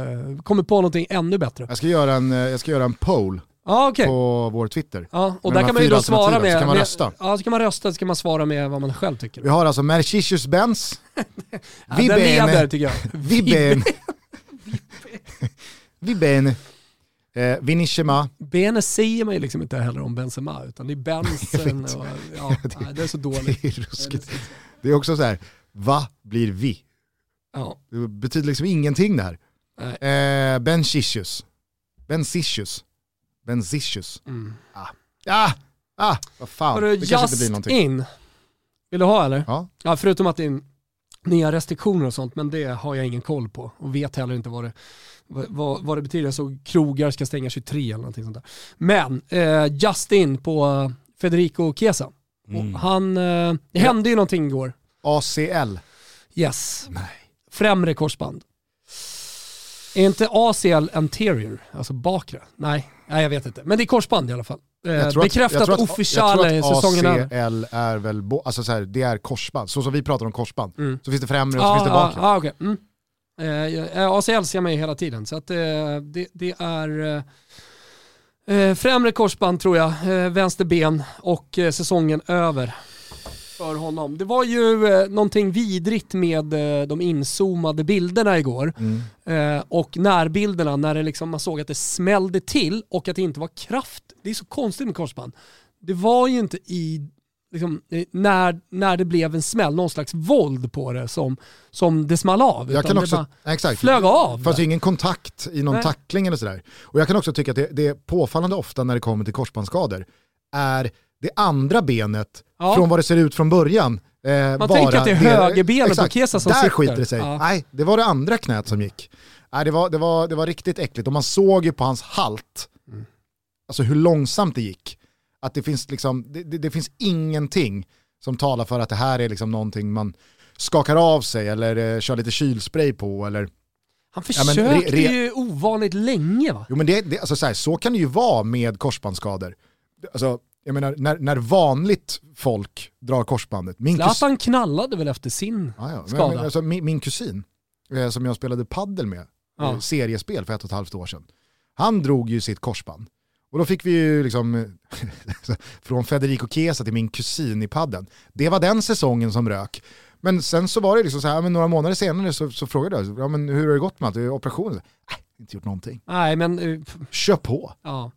kommer på någonting ännu bättre. Jag ska göra en, eh, jag ska göra en poll Ja, okej. på vår Twitter. Ja, och Med där kan man ju då svara med... så kan man med, rösta. Ja, så kan man rösta, så kan man svara med vad man själv tycker. Vi har alltså Mercedes Benz. Ja, Vi den leder tycker jag. Vi bene. Eh, Vinishema. Bene säger man ju liksom inte heller om Benzema, utan det är Benzen och... Ja, nej, det är så dåligt. Det är ruskigt. Det är också så här, va blir vi? Ja, Det betyder liksom ingenting det här. Eh, Benzicius. Benzicius. Benzicius. Mm. Ah, ah, vad fan. Har du det kanske inte blir någonting. In? Vill du ha eller? Ja. Ja, förutom att det är nya restriktioner och sånt, men det har jag ingen koll på och vet heller inte vad det, vad- vad, det betyder. Jag såg krogar ska stänga 23 eller någonting sånt där. Men eh, Justin på Federico Chiesa. Mm. Och han, eh, det hände ju någonting igår. ACL. Yes. Nej. Främre korsband. Är inte ACL anterior, alltså bakre? Nej, nej jag vet inte. Men det är korsband i alla fall. Eh, att- bekräftat att- officiella Jag tror att säsongen. ACL är väl, alltså så här, det är korsband. Så som vi pratar om korsband. Mm. Så finns det främre och så finns det Ja, bakre. ja, okej. Mm. Eh, ser man ju hela tiden, så att, eh, det, det är eh, eh, främre korsband tror jag, eh, vänster ben och eh, säsongen över för honom. Det var ju eh, någonting vidrigt med eh, de inzoomade bilderna igår Mm. eh, och närbilderna när det liksom, man såg att det smällde till och att det inte var kraft. Det är så konstigt med korsband. Det var ju inte i liksom, eh, när, när det blev en smäll, någon slags våld på det som, som det small av. Jag kan det också, bara exakt. flög av. Det fanns ingen kontakt i någon Nej. tackling eller sådär. Och jag kan också tycka att det, det är påfallande ofta när det kommer till korsbandsskador är det andra benet Ja. från vad det ser ut från början. Eh, Man tänker att det är högerbenet på Kesa som Där sitter. skiter det sig. Ja. Nej, det var det andra knät som gick. Nej, det, var, det, var, det var riktigt äckligt och man såg ju på hans halt, Mm. alltså hur långsamt det gick. Att det finns, liksom, det, det, det finns ingenting som talar för att det här är liksom någonting man skakar av sig eller eh, kör lite kylspray på eller Han Ja, men försökte re- re- ju ovanligt länge va? Jo men det, det, alltså så, här, så kan det ju vara med korsbandsskador. Alltså, jag menar, när, när vanligt folk drar korsbandet. Min, kus, Zlatan knallade väl efter sin ja, ja, skada. men, alltså, min, min kusin, eh, som jag spelade paddel med, Ja. eh, seriespel för ett och ett halvt år sedan. Han drog ju sitt korsband. Och då fick vi ju liksom, eh, från Federico Chiesa till min kusin i padden. Det var den säsongen som rök. Men sen så var det liksom så här, men några månader senare så, så frågade jag, ja, men hur har det gått med allt? Operationen? Nej, inte gjort någonting. Nej men, eh, Kör på. ja.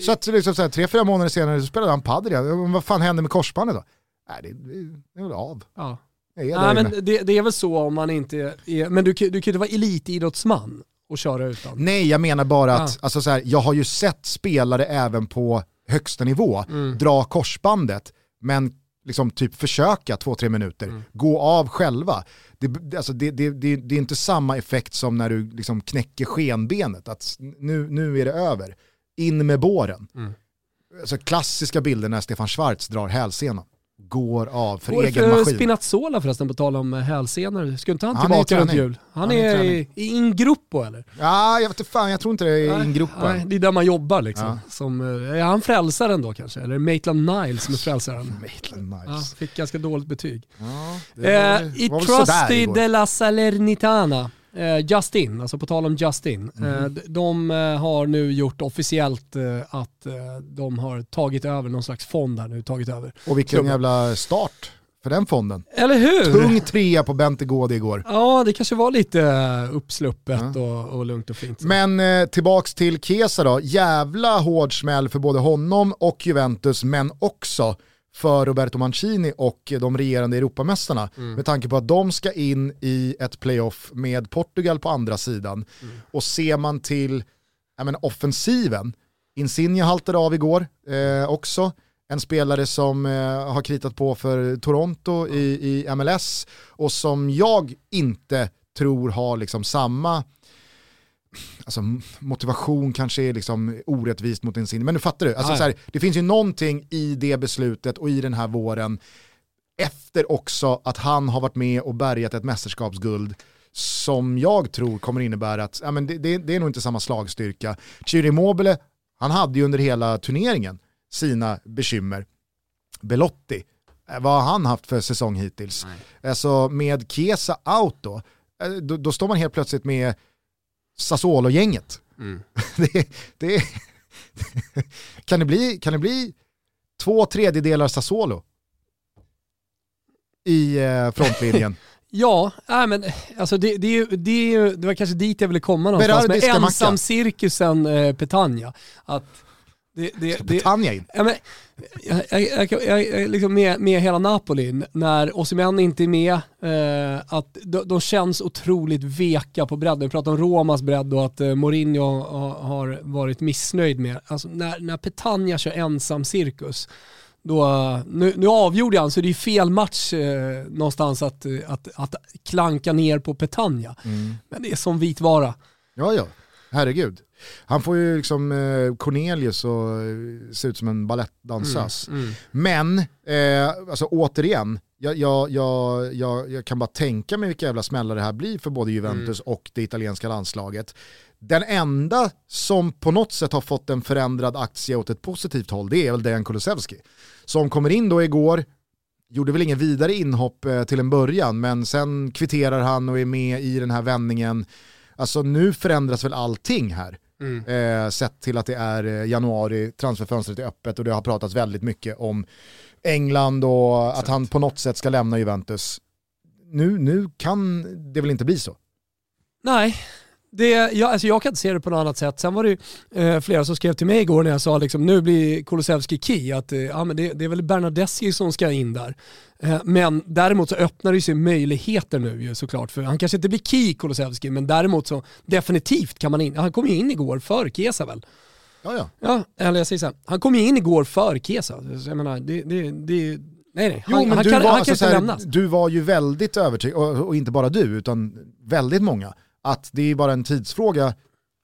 Så att liksom så här, tre, fyra månader senare så spelade han padel igen. Vad fan hände med korsbandet då? Nej, det, det, det är väl av. ja. Nej men det, det är väl så om man inte är, men du, du kan ju inte vara elitidrottsman och köra utan. Nej, jag menar bara att Ja. alltså så här, jag har ju sett spelare även på högsta nivå Mm. dra korsbandet, men liksom typ försöka två, tre minuter, Mm. gå av själva. Det, alltså det, det, det, det är inte samma effekt som när du liksom knäcker skenbenet, att nu, nu är det över. In med båren. Mm. Alltså klassiska bilder när Stefan Schwarz drar hälsenan. Går av för Går egen för maskin. Spinazzola förresten, på tal om eh, hälsenor? Ska inte han Han i tillbaka runt jul? Han, Han är i är i, i Ingruppo eller? Ja, jag vet inte fan, jag tror inte det är Nej, nej, det är där man jobbar liksom. Ja. Som, eh, är han frälsaren då kanske? Eller är det Maitland Niles som är frälsaren? Maitland Ja, Niles. fick ganska dåligt betyg. Ja, det var, Eh, I var sådär Trusty de la Salernitana, Justin, alltså på tal om Justin, eh, d- de eh, har nu gjort officiellt eh, att eh, de har tagit över någon slags fond här nu, tagit över. Och vilken klubben. jävla start för den fonden. Eller hur? Tung trea på Bente Gård igår. Ja, det kanske var lite eh, uppsluppet Ja. och, och lugnt och fint. Men eh, tillbaks till Kesa då. Jävla hård smäll för både honom och Juventus, men också för Roberto Mancini och de regerande Europamästarna. Med tanke på att de ska in i ett playoff med Portugal på andra sidan. Och ser man till menar, offensiven, Insigne haltade av igår eh, också. En spelare som eh, har kritat på för Toronto i, i MLS och som jag inte tror har liksom samma alltså, motivation kanske är liksom orättvist mot Insigne, men nu fattar du. Alltså, ja. så här, det finns ju någonting i det beslutet och i den här våren efter också att han har varit med och bärgat ett mästerskapsguld som jag tror kommer innebära att ja, men det, det, det är nog inte samma slagstyrka. Ciro Immobile, han hade ju under hela turneringen sina bekymmer. Belotti, eh, vad har han haft för säsong hittills? Alltså med Kesa out då, eh, då, då står man helt plötsligt med Sassuolo-gänget. Mm. det, det, kan, det bli, kan det bli två tredjedelar Sassuolo i eh, frontlinjen? Ja, nej, men alltså det, det, är ju- det, är ju- det var kanske dit jag ville komma någonstans Berardi med ensam-cirkusen eh, Petagna. Att det, det, Ska Petagna in? Ja, men, jag, jag, jag, jag, liksom med, med hela Napoli, när Osimhen inte är med, eh, att de, de känns otroligt veka på bredden. Vi pratar om Romas bredd och att eh, Mourinho har, har varit missnöjd med. Alltså, när, när Petagna kör ensam cirkus, då, nu, nu avgjorde han så det är fel match eh, någonstans att, eh, att, att klanka ner på Petagna. Mm. Men det är som vit vara. Ja, ja. Herregud. Han får ju liksom eh, Cornelius och eh, se ut som en balettdansös. Mm. Men, eh, alltså återigen, jag, jag, jag, jag, jag kan bara tänka mig vilka jävla smällar det här blir för både Juventus och det italienska landslaget. Den enda som på något sätt har fått en förändrad aktie åt ett positivt håll, det är väl Dejan Kulusevski. Som kommer in då igår, gjorde väl ingen vidare inhopp eh, till en början, men sen kvitterar han och är med i den här vändningen. Alltså nu förändras väl allting här. Mm. Eh, sett till att det är eh, januari, transferfönstret är öppet och det har pratats väldigt mycket om England och att han på något sätt ska lämna Juventus. Nu, nu kan det väl inte bli så? Nej, det, jag, alltså jag kan inte se det på något annat sätt. Sen var det ju eh, flera som skrev till mig igår när jag sa liksom, nu blir Kulusevski key, att eh, ja, men det, det är väl Bernadeschi som ska in där. Eh, men däremot så öppnar det sig möjligheter nu ju såklart, för han kanske inte blir key Kulusevski, men däremot så definitivt kan man in, han kom ju in igår för Kesa väl? Ja, ja. Ja, eller jag säger så här, han kom ju in igår för Kesa. Jag menar, det, det, det, nej nej, Jo, han, men han du, kan, var, han alltså, kan så inte lämnas. du var ju väldigt övertygad, och, och inte bara du, utan väldigt många, att det är bara en tidsfråga.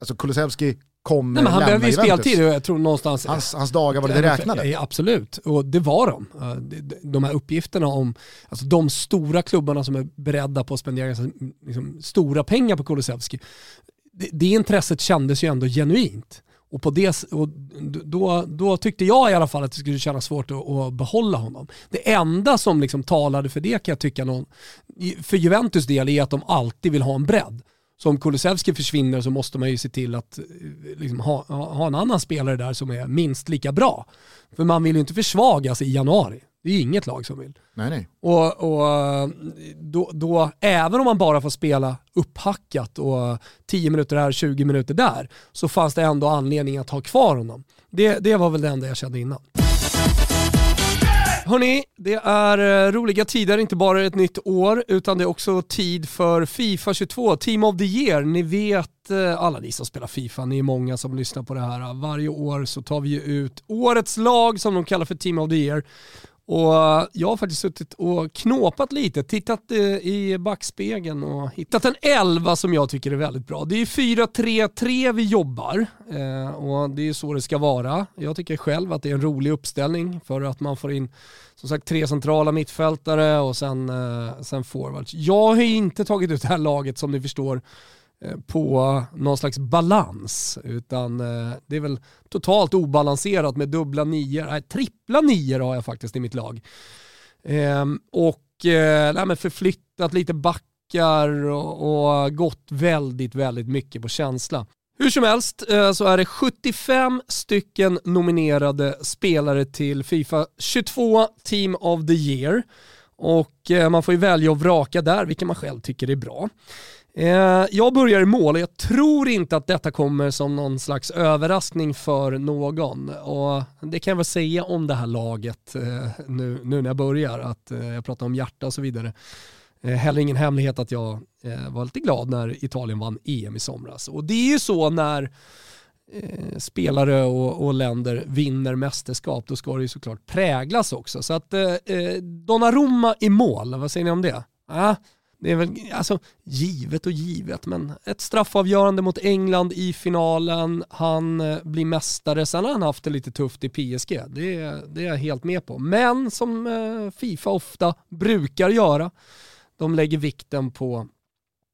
Alltså Kulusevski kommer Nej, men han lämna behöver ju speltid och jag tror någonstans Hans, hans dagar var det räknade. Ja, absolut, och det var de. De- här uppgifterna om alltså de stora klubbarna som är beredda på att spendera liksom, stora pengar på Kulusevski. Det, det intresset kändes ju ändå genuint. Och, på det, och då, då tyckte jag i alla fall att det skulle kännas svårt att, att behålla honom. Det enda som liksom talade för det kan jag tycka, någon, för Juventus del, är att de alltid vill ha en bredd. Så om Kulusevski försvinner så måste man ju se till att eh, liksom, ha, ha en annan spelare där som är minst lika bra. För man vill ju inte försvagas i januari. Det är ju inget lag som vill. Nej, nej. Och, och då, då, även om man bara får spela upphackat och 10 minuter här, 20 minuter där, så fanns det ändå anledning att ha kvar honom. Det, det var väl det enda jag kände innan. Hörni, det är eh, roliga tider, inte bara ett nytt år, utan det är också tid för Fifa 22, Team of the Year. Ni vet, eh, alla ni som spelar Fifa, ni är många som lyssnar på det här. Varje år så tar vi ju ut årets lag som de kallar för Team of the Year. Och jag har faktiskt suttit och knåpat lite, tittat eh, i backspegeln och hittat en elva som jag tycker är väldigt bra. Det är 4-3-3 vi jobbar eh, och det är så det ska vara. Jag tycker själv att det är en rolig uppställning för att man får in som sagt tre centrala mittfältare och sen, eh, sen forwards. Jag har inte tagit ut det här laget som ni förstår Eh, på någon slags balans. Utan eh, det är väl totalt obalanserat med dubbla nior. Nej, trippla nior har jag faktiskt i mitt lag. Ehm, och eh, förflyttat lite backar och, och gått väldigt, väldigt mycket på känsla. Hur som helst eh, så är det 75 stycken nominerade spelare till Fifa 22 Team of the Year. Och man får ju välja och vraka där vilka man själv tycker är bra. Eh, jag börjar i mål och jag tror inte att detta kommer som någon slags överraskning för någon. Och det kan jag väl säga om det här laget eh, nu, nu när jag börjar, att eh, jag pratar om hjärta och så vidare. Heller ingen hemlighet att jag var lite glad när Italien vann EM i somras. Och det är ju så när spelare och, och, länder vinner mästerskap, då ska det ju såklart präglas också. Så att eh, Donnarumma i mål, vad säger ni om det? Ah, det är väl alltså, givet och givet, men ett straffavgörande mot England i finalen, han eh, blir mästare, sen har han haft det lite tufft i PSG, det, det är jag helt med på. Men som eh, Fifa ofta brukar göra, de lägger vikten på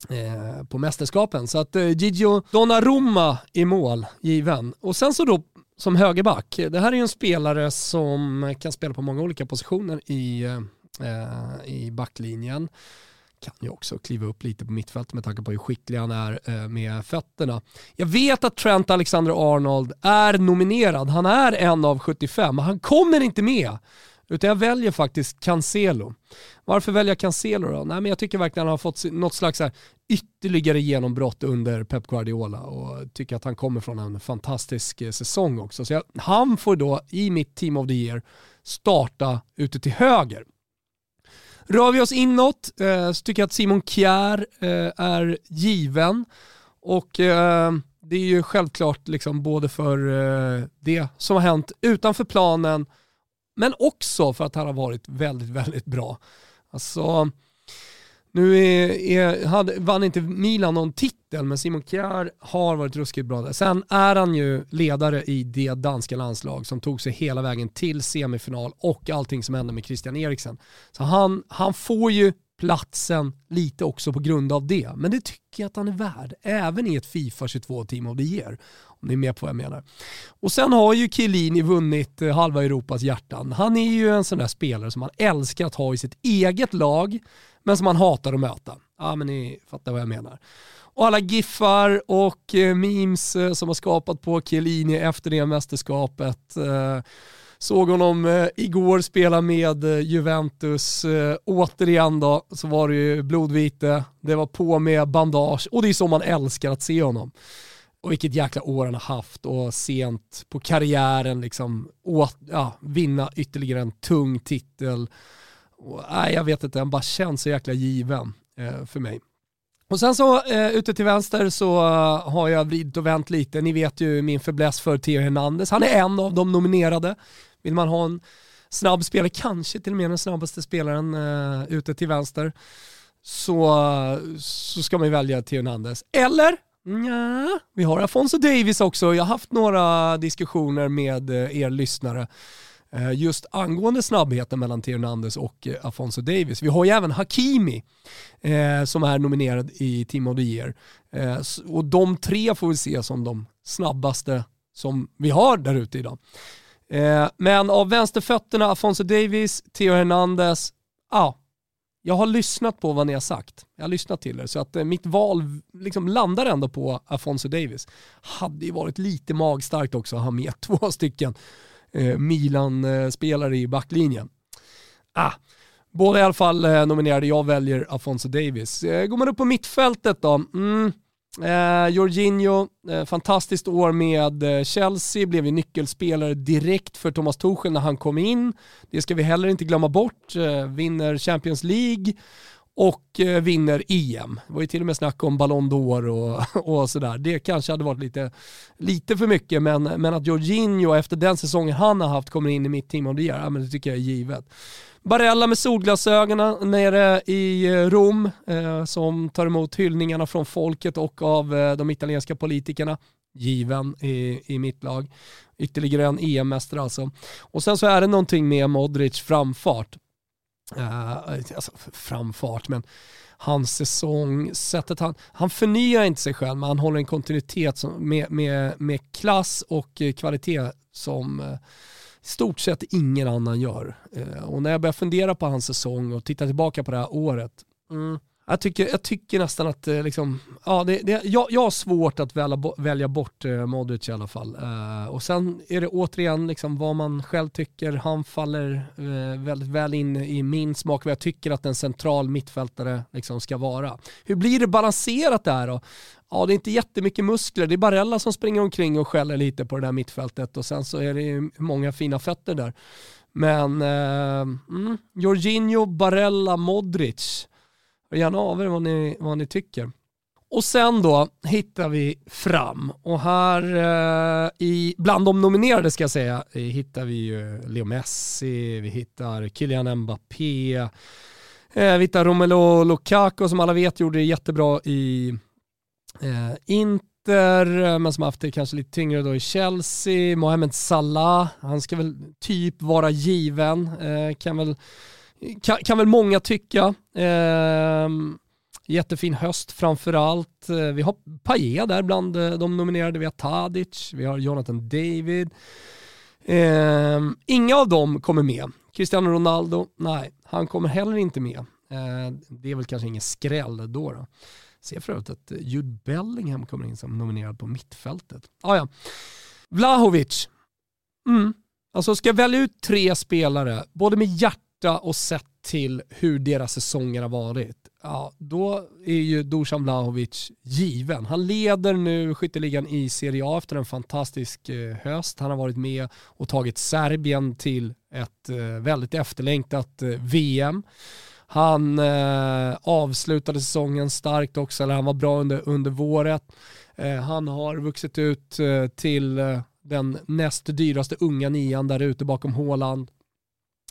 eh, på mästerskapen. Så att eh, Gigio Donnarumma i mål, given. Och sen så då som högerback, det här är ju en spelare som kan spela på många olika positioner i, eh, i backlinjen kan ju också kliva upp lite på mittfältet med tanke på hur skicklig han är eh, med fötterna. Jag vet att Trent Alexander-Arnold är nominerad, han är en av 75, men han kommer inte med. Utan jag väljer faktiskt Cancelo. Varför väljer jag Cancelo då? Nej, men jag tycker verkligen att han har fått något slags här ytterligare genombrott under Pep Guardiola och tycker att han kommer från en fantastisk eh, säsong också. Så jag, han får då i mitt Team of the Year starta ute till höger. Rör vi oss inåt eh, så tycker jag att Simon Kjär eh, är given. Och eh, det är ju självklart liksom både för eh, det som har hänt utanför planen men också för att han har varit väldigt, väldigt bra. Alltså, nu är, är, hade, vann inte Milan någon titel, men Simon Kjær har varit ruskigt bra där. Sen är han ju ledare i det danska landslag som tog sig hela vägen till semifinal och allting som hände med Christian Eriksen. Så han, han får ju platsen lite också på grund av det. Men det tycker jag att han är värd, även i ett Fifa 22 Team of the Year. Om ni är med på vad jag menar. Och sen har ju Chiellini vunnit eh, halva Europas hjärtan. Han är ju en sån där spelare som man älskar att ha i sitt eget lag men som man hatar att möta. Ja, men ni fattar vad jag menar. Och alla giffar och eh, memes eh, som har skapat på Chiellini efter det mästerskapet. Eh, såg honom igår spela med Juventus. Återigen då så var det ju blodvite, det var på med bandage och det är så man älskar att se honom. Och vilket jäkla år han har haft och sent på karriären liksom åt, ja, vinna ytterligare en tung titel. Och, nej, jag vet inte, han bara känns så jäkla given Eh, för mig. Och sen så eh, ute till vänster så uh, har jag vridit och vänt lite. Ni vet ju min fäbless för Theo Hernandez. Han är en av de nominerade. Vill man ha en snabb spelare, kanske till och med den snabbaste spelaren uh, ute till vänster, så, uh, så ska man ju välja Theo Hernandez. Eller Ja, vi har Afonso Davis också. Jag har haft några diskussioner med er lyssnare Eh, just angående snabbheten mellan Theo Hernandez och eh, Afonso Davis. Vi har ju även Hakimi eh, som är nominerad i Team of the Year. Eh, och de tre får vi se som de snabbaste som vi har där ute idag. men av vänsterfötterna, Afonso Davis, Theo Hernandez, ja, jag har lyssnat på vad ni har sagt. Jag har lyssnat till er så att mitt val liksom landar ändå på Afonso Davis. Hade ju varit lite magstarkt också att ha med två stycken eh, Milan-spelare i backlinjen. Ah, båda i alla fall eh, nominerade, jag väljer Afonso Davis. Eh, går man upp på mittfältet då? Mm. Eh, Jorginho, eh, fantastiskt år med eh, Chelsea, blev ju nyckelspelare direkt för Thomas Tuchel när han kom in. Det ska vi heller inte glömma bort. Eh, vinner Champions League och eh, vinner EM. Det var ju till och med snack om Ballon d'Or och, och sådär. Det kanske hade varit lite, lite för mycket, men, men att Jorginho efter den säsongen han har haft kommer in i mitt team of det gör, ja, men det tycker jag är givet. Barella med solglasögonen nere i eh, Rom eh, som tar emot hyllningarna från folket och av eh, de italienska politikerna. Given i, i mitt lag. Ytterligare en EM-mästare alltså. Och sen så är det någonting med Modric framfart. Uh, alltså framfart, men hans säsong, sättet han, han förnyar inte sig själv men han håller en kontinuitet som, med, med, med klass och eh, kvalitet som uh, stort sett ingen annan gör. Uh, och när jag börjar fundera på hans säsong och titta tillbaka på det här året, mm, jag tycker, jag tycker nästan att eh, liksom, ja, det, det, jag, jag har svårt att välja, välja bort eh, Modric i alla fall. Uh, och sen är det återigen liksom vad man själv tycker. Han faller uh, väldigt väl in i min smak vad jag tycker att en central mittfältare liksom ska vara. Hur blir det balanserat där då? Ja, det är inte jättemycket muskler. Det är Barella som springer omkring och skäller lite på det där mittfältet och sen så är det många fina fötter där. Men uh, mm, Jorginho, Barella, Modric Gärna av er vad ni, vad ni tycker. Och sen då hittar vi fram och här eh, i, bland de nominerade ska jag säga eh, hittar vi ju Leo Messi, vi hittar Kylian Mbappé, eh, vi hittar Romelu Lukaku som alla vet gjorde det jättebra i eh, Inter eh, men som haft det kanske lite tyngre då i Chelsea, Mohamed Salah, han ska väl typ vara given, eh, kan väl kan, kan väl många tycka. Eh, jättefin höst framförallt. Eh, vi har Paille där bland eh, de nominerade. Vi har Tadic, vi har Jonathan David. Eh, inga av dem kommer med. Cristiano Ronaldo, nej, han kommer heller inte med. Eh, det är väl kanske ingen skräll då. då. Ser för övrigt att eh, Jude Bellingham kommer in som nominerad på mittfältet. Ah, ja. Vlahovic. Mm. Alltså ska jag välja ut tre spelare, både med hjärta borta och sett till hur deras säsonger har varit, ja, då är ju Dusan Vlahovic given. Han leder nu skytteligan i Serie A efter en fantastisk eh, höst. Han har varit med och tagit Serbien till ett eh, väldigt efterlängtat eh, VM. Han eh, avslutade säsongen starkt också, eller han var bra under, under våret. Eh, han har vuxit ut eh, till den näst dyraste unga nian där ute bakom Håland.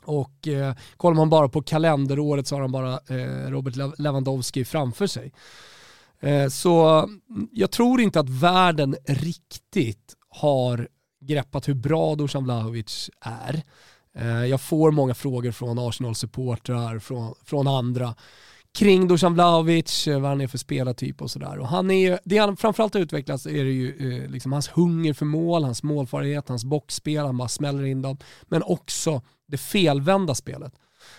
Och eh, kollar man bara på kalenderåret så har han bara eh, Robert Lewandowski framför sig. Eh, så mm, jag tror inte att världen riktigt har greppat hur bra Dusan Vlahovic är. Eh, jag får många frågor från Arsenal-supportrar, från, från andra kring Dusan Vlahovic, eh, vad han är för spelartyp och sådär. Och han är, det han framförallt har utvecklats är det ju eh, liksom hans hunger för mål, hans målfarlighet, hans boxspel, han bara smäller in dem. Men också det felvända spelet.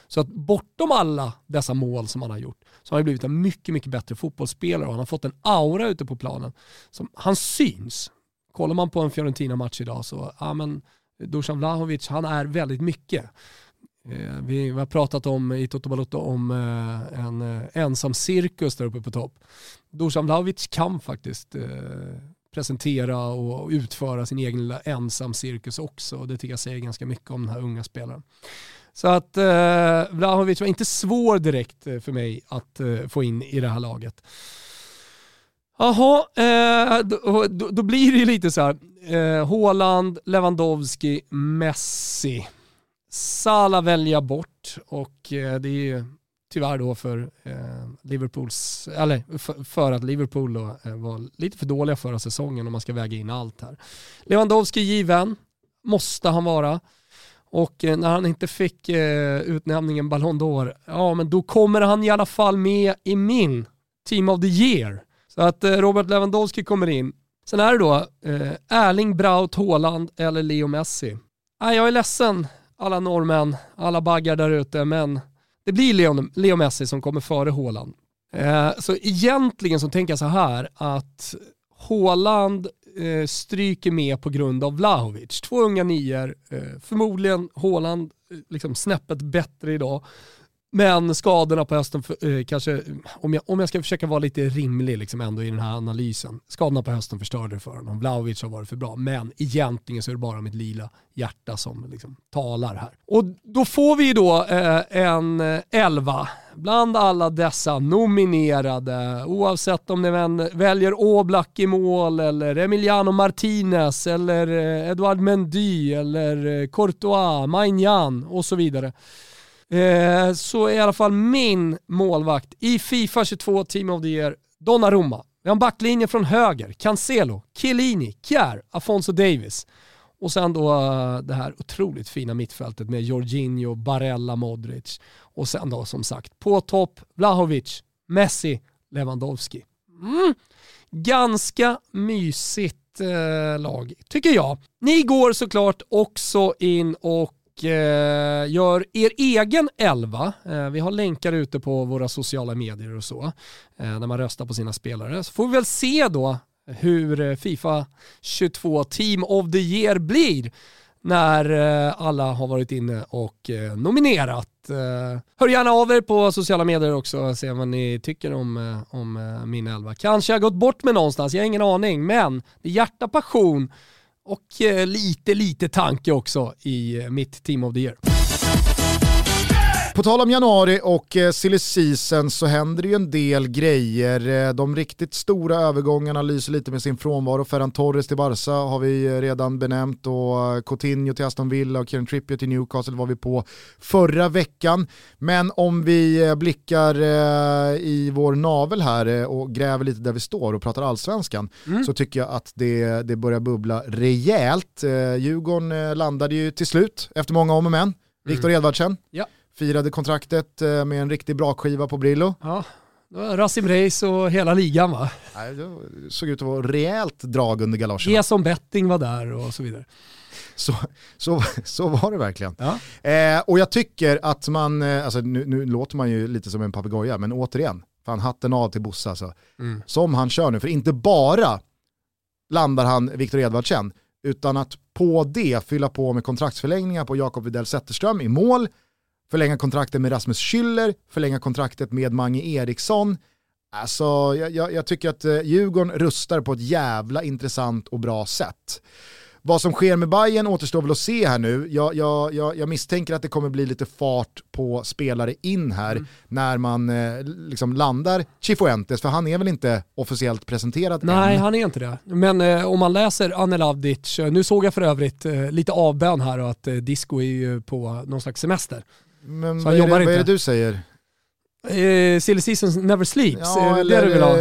Så att bortom alla dessa mål som han har gjort så har han blivit en mycket, mycket bättre fotbollsspelare och han har fått en aura ute på planen. Som, han syns. Kollar man på en Fiorentina-match idag så, ja men Dusan Vlahovic, han är väldigt mycket. Eh, vi har pratat om i Toto Balotto om eh, en eh, ensam cirkus där uppe på topp. Dusan Vlahovic kan faktiskt eh, presentera och utföra sin egen lilla ensam cirkus också. Och det tycker jag säger ganska mycket om den här unga spelaren. Så att eh, Vlahovic var inte svår direkt eh, för mig att eh, få in i det här laget. Jaha, eh, då, då, då, blir det ju lite så här. Eh, Håland, Lewandowski, Messi. Sala välja bort och eh, det är ju tyvärr då för eh, Liverpools, eller för, för, att Liverpool då, eh, var lite för dåliga förra säsongen om man ska väga in allt här. Lewandowski given, måste han vara. Och eh, när han inte fick eh, utnämningen Ballon d'Or, ja men då kommer han i alla fall med i min Team of the Year. Så att eh, Robert Lewandowski kommer in. Sen är det då Erling Braut Haaland eller Leo Messi. Nej, jag är ledsen alla norrmän, alla baggar där ute, men det blir Leo, Leo Messi som kommer före Haaland. Eh, så egentligen så tänker jag så här att Haaland eh, stryker med på grund av Vlahovic. Två unga nior, eh, förmodligen Haaland eh, liksom snäppet bättre idag. Men skadorna på hösten, för, eh, kanske, om jag, om jag ska försöka vara lite rimlig liksom ändå i den här analysen, skadorna på hösten förstörde det för honom. Vlahovic har varit för bra, men egentligen så är det bara mitt lila hjärta som liksom talar här. Och då får vi då eh, en eh, elva bland alla dessa nominerade, oavsett om ni väljer Oblak i mål eller Emiliano Martinez eller eh, Edouard Mendy eller eh, Courtois, Maignan och så vidare. Eh, så är i alla fall min målvakt i Fifa 22 Team of the Year, Donnarumma. Vi har en backlinje från höger, Cancelo, Chiellini, Kjär, Afonso Davis. Och sen då eh, det här otroligt fina mittfältet med Jorginho, Barella, Modric. Och sen då som sagt på topp Vlahovic, Messi, Lewandowski. Mm. Ganska mysigt eh, lag, tycker jag. Ni går såklart också in och eh, gör er egen elva. Eh, vi har länkar ute på våra sociala medier och så, eh, när man röstar på sina spelare. Så får vi väl se då hur eh, Fifa 22 Team of the Year blir när eh, alla har varit inne och eh, nominerat. Hör gärna av er på sociala medier också och se vad ni tycker om, om min elva. Kanske jag har gått bort med någonstans, jag har ingen aning, men det är hjärta, passion och eh, lite, lite tanke också i eh, mitt Team of the Year. På tal om januari och eh, silly season så händer det ju en del grejer. Eh, de riktigt stora övergångarna lyser lite med sin frånvaro. Ferran Torres till Barca har vi redan benämnt och eh, Coutinho till Aston Villa och Kieran Trippier till Newcastle var vi på förra veckan. Men om vi blickar i vår navel här och gräver lite där vi står och pratar allsvenskan mm. så tycker jag att det, det börjar bubbla rejält. Djurgården landade ju till slut efter många om och men. Viktor mm. Edvardsen. Ja firade kontraktet eh, med en riktig brakskiva på Brillo. Ja, Rasim Reis och hela ligan va? Nej, det såg ut att vara rejält drag under galoscherna. Eson Betting var där och så vidare. Så, så, så var det verkligen. Ja. Eh, och jag tycker att man, eh, alltså nu, nu, låter man ju lite som en papegoja, men återigen, fan hatten av till Bosse alltså. Mm. Som han kör nu, för inte bara landar han Viktor Edvardsen, utan att på det fylla på med kontraktsförlängningar på Jakob Widell Zetterström i mål, förlänga kontraktet med Rasmus Schüller, förlänga kontraktet med Mange Eriksson. Alltså, jag, jag, jag tycker att eh, Djurgården rustar på ett jävla intressant och bra sätt. Vad som sker med Bayern återstår väl att se här nu. Jag, jag, jag, jag, misstänker att det kommer bli lite fart på spelare in här mm. när man eh, liksom landar Chifuentes, för han är väl inte officiellt presenterad Nej, än. han är inte det. Men eh, om man läser Anel Avdic, eh, nu såg jag för övrigt eh, lite avbön här och att eh, Disco är ju på någon slags semester. Men vad är, det, vad är, det, du säger? Eh, silly seasons never sleeps, ja, är det det du vill ha?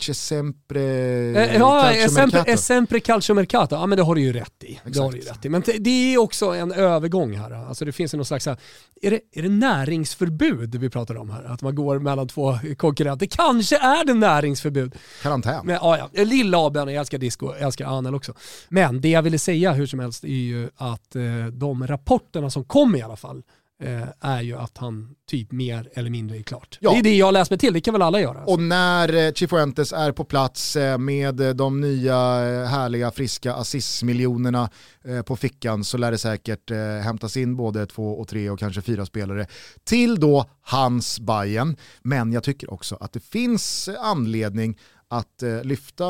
C'è sempre eh, Ja, sempre, sempre calcio mercato. Ja men det har du ju rätt i. Det har du rätt i. Men det är också en övergång här. Alltså det finns någon slags, är det, är det näringsförbud vi pratar om här? Att man går mellan två konkurrenter. Kanske är det näringsförbud. Karantän. Men, ja, ja. Lilla Aben, jag älskar disco, jag älskar Anel också. Men det jag ville säga hur som helst är ju att eh, de rapporterna som kom i alla fall, Eh, är ju att han typ mer eller mindre är klart. Ja. Det är det jag läst mig till, det kan väl alla göra. Alltså. Och när eh, Chifuentes är på plats eh, med de nya härliga friska assistmiljonerna på fickan så lär det säkert hämtas in både två och tre och kanske fyra spelare till då hans Bayern. Men jag tycker också att det finns anledning att lyfta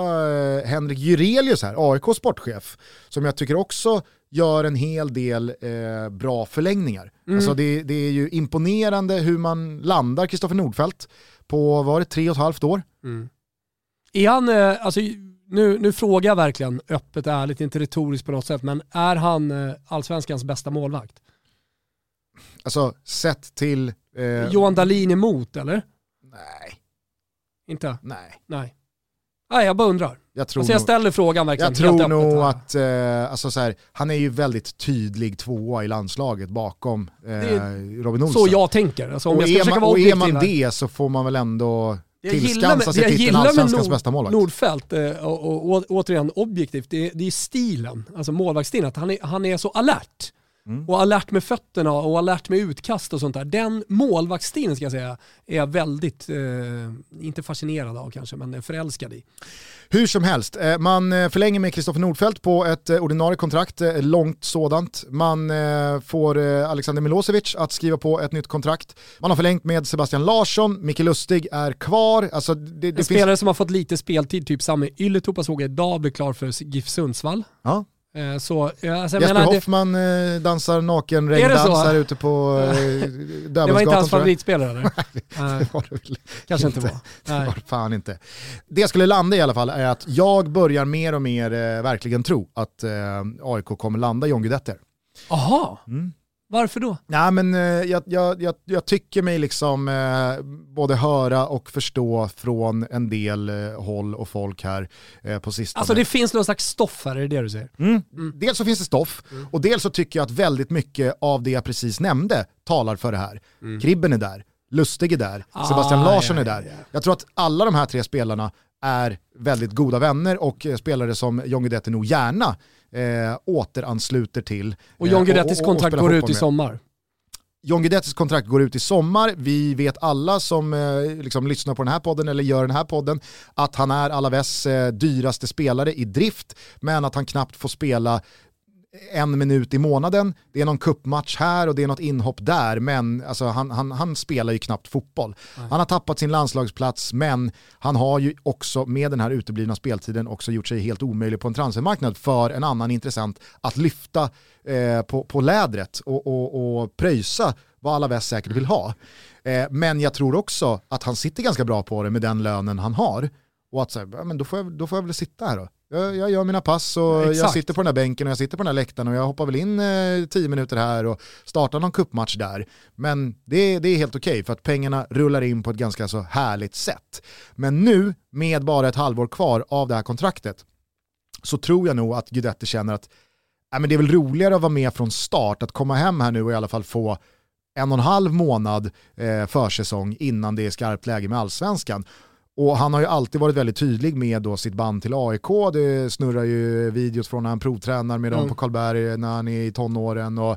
Henrik Jurelius här, AIK sportchef, som jag tycker också gör en hel del eh, bra förlängningar. Mm. Alltså det, det, är ju imponerande hur man landar Kristoffer Nordfeldt på, var det tre och ett halvt år? Mm. Är han, eh, alltså, nu, nu frågar jag verkligen öppet och ärligt, inte retoriskt på något sätt, men är han eh, allsvenskans bästa målvakt? Alltså sett till... Eh... Johan Dahlin emot eller? Nej. Inte? Nej. Nej. Nej, jag bara undrar. Jag, tror alltså jag ställer nog, frågan verkligen Jag tror nog att, eh, alltså så här, han är ju väldigt tydlig tvåa i landslaget bakom eh, Robin Olsson. Så jag tänker. Alltså, om och, jag ska är man, och är man det så får man väl ändå tillskansa sig titeln allsvenskans Nord, bästa målvakt. Nordfeldt, eh, och, och, och, återigen objektivt, det, det är stilen, alltså målvaktsstilen, att han är, han är så alert. Mm. Och alert med fötterna och alert med utkast och sånt där. Den målvaktsstilen ska jag säga är jag väldigt, eh, inte fascinerad av kanske, men förälskad i. Hur som helst, eh, man eh, förlänger med Kristoffer Nordfeldt på ett eh, ordinarie kontrakt, långt sådant. Man får Alexander Milosevic att skriva på ett nytt kontrakt. Man har förlängt med Sebastian Larsson, Micke Lustig är kvar. Alltså det, det en spelare som har fått lite speltid, typ Sami Ylätupa såg jag idag bli klar för GIF Sundsvall. Ja. Eh, så, alltså, Jesper menar, Hoffman det... dansar naken regndans här ute på Det var inte hans favoritspelare eller? Nej, det var det väl Kanske inte, var. Det var fan inte. Det jag skulle landa i alla fall är att jag börjar mer och mer eh, verkligen tro att eh, AIK kommer landa John Guidetter. Jaha. Mm. Varför då? Nej, men, eh, jag, jag, jag, jag, tycker mig liksom eh, både höra och förstå från en del eh, håll och folk här eh, på sistone. Alltså det finns någon slags stoff här, är det det du säger? Mm. Mm. Dels så finns det stoff mm. och dels så tycker jag att väldigt mycket av det jag precis nämnde talar för det här. Mm. Kribben är där, Lustig är där, ah, Sebastian Larsson ja, är där. Ja, ja. Jag tror att alla de här tre spelarna är väldigt goda vänner och eh, spelare som John Guidetti nog gärna eh, återansluter till. Och John Guidettis eh, kontrakt går ut i sommar. John Guidettis kontrakt går ut i sommar. Vi vet alla som eh, liksom lyssnar på den här podden eller gör den här podden att han är Alaves eh, dyraste spelare i drift men att han knappt får spela en minut i månaden, det är någon kuppmatch här och det är något inhopp där, men alltså, han, han, han spelar ju knappt fotboll. Nej. Han har tappat sin landslagsplats, men han har ju också med den här uteblivna speltiden också gjort sig helt omöjlig på en transfermarknad för en annan intressant att lyfta eh, på, på lädret och, och, och pröjsa vad alla väst säkert vill ha. Eh, men jag tror också att han sitter ganska bra på det med den lönen han har. Och att så här, men då, får jag, då får jag väl sitta här då. Jag, jag gör mina pass och ja, jag sitter på den här bänken och jag sitter på den här läktaren och jag hoppar väl in eh, tio minuter här och startar någon kuppmatch där. Men det, det är helt okej okay för att pengarna rullar in på ett ganska så härligt sätt. Men nu, med bara ett halvår kvar av det här kontraktet, så tror jag nog att Guidetti känner att äh, men det är väl roligare att vara med från start, att komma hem här nu och i alla fall få en och en halv månad eh, försäsong innan det är skarpt läge med allsvenskan. Och han har ju alltid varit väldigt tydlig med då sitt band till AIK. Det snurrar ju videos från när han provtränar med dem mm. på Karlberg när han är i tonåren. Och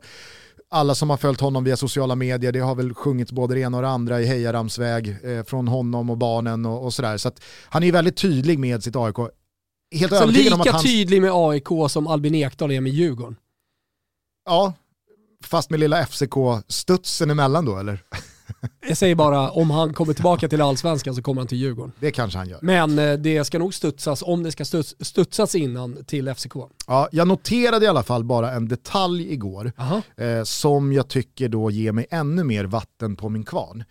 alla som har följt honom via sociala medier, det har väl sjungits både det ena och det andra i hejaramsväg eh, från honom och barnen och, och sådär. Så han är ju väldigt tydlig med sitt AIK. Helt så lika om att han... tydlig med AIK som Albin Ekdal är med Djurgården? Ja, fast med lilla FCK-studsen emellan då eller? Jag säger bara, om han kommer tillbaka till allsvenskan så kommer han till Djurgården. Det kanske han gör. Men eh, det ska nog studsas, om det ska studs, studsas innan, till FCK. Ja, jag noterade i alla fall bara en detalj igår eh, som jag tycker då ger mig ännu mer vatten på min kvarn.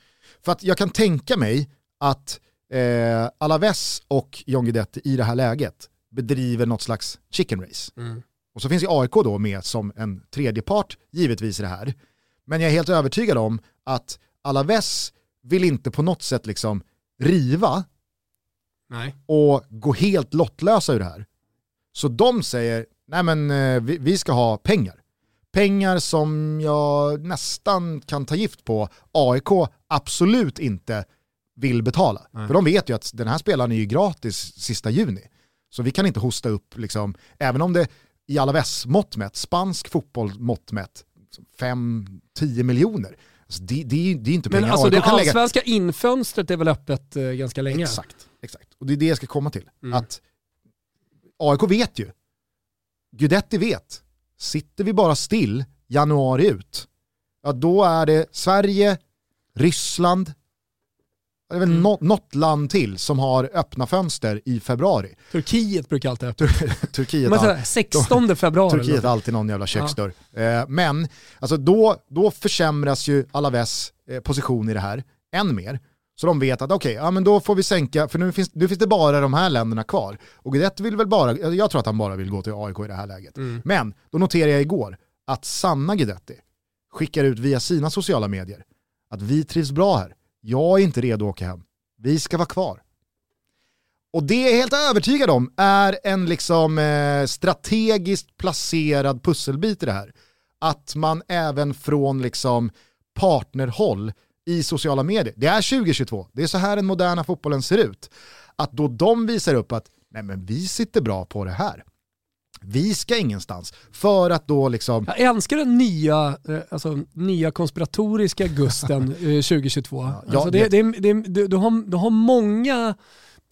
För att jag kan tänka mig att eh, Alaves och John Guidetti i det här läget bedriver något slags chicken race. Mm. Och så finns ju AIK då med som en tredje part givetvis i det här. Men jag är helt övertygad om att Alaves vill inte på något sätt liksom riva Nej. och gå helt lottlösa ur det här. Så de säger, nej men eh, vi, vi ska ha pengar. Pengar som jag nästan kan ta gift på AIK absolut inte vill betala. Nej. För de vet ju att den här spelaren är ju gratis sista juni. Så vi kan inte hosta upp, liksom, även om det i Alaves mått mätt, spansk fotboll mått mätt, 5-10 miljoner. Alltså det, det, det, är inte pengar Men alltså det allsvenska lägga... infönstret är väl öppet eh, ganska länge? Exakt, exakt. Och det är det jag ska komma till. Mm. Att AIK vet ju. Gudetti vet. Sitter vi bara still januari ut, ja då är det Sverige, Ryssland, det är väl mm. något, land till som har öppna fönster i februari. Turkiet brukar alltid öppna. Turkiet, Men, all, 16 februari. Turkiet har alltid någon jävla köksdörr. Ja. Eh, men alltså då, då försämras ju Alaves eh, position i det här än mer. Så de vet att okej, okay, ja, men då får vi sänka, för nu finns, nu finns det bara de här länderna kvar. Och Guidetti vill väl bara, jag tror att han bara vill gå till AIK i det här läget. Mm. Men då noterade jag igår att Sanna Guidetti skickar ut via sina sociala medier att vi trivs bra här jag är inte redo att åka hem. Vi ska vara kvar. Och det är jag helt övertygad om är en liksom eh, strategiskt placerad pusselbit i det här. Att man även från liksom partnerhåll i sociala medier, det är 2022, det är så här den moderna fotbollen ser ut. Att då de visar upp att nej men vi sitter bra på det här vi ska ingenstans. För att då liksom... Jag älskar den nya, eh, alltså, nya konspiratoriska Gusten 2022. Ja, alltså, det, det, det, det, du, har, du har många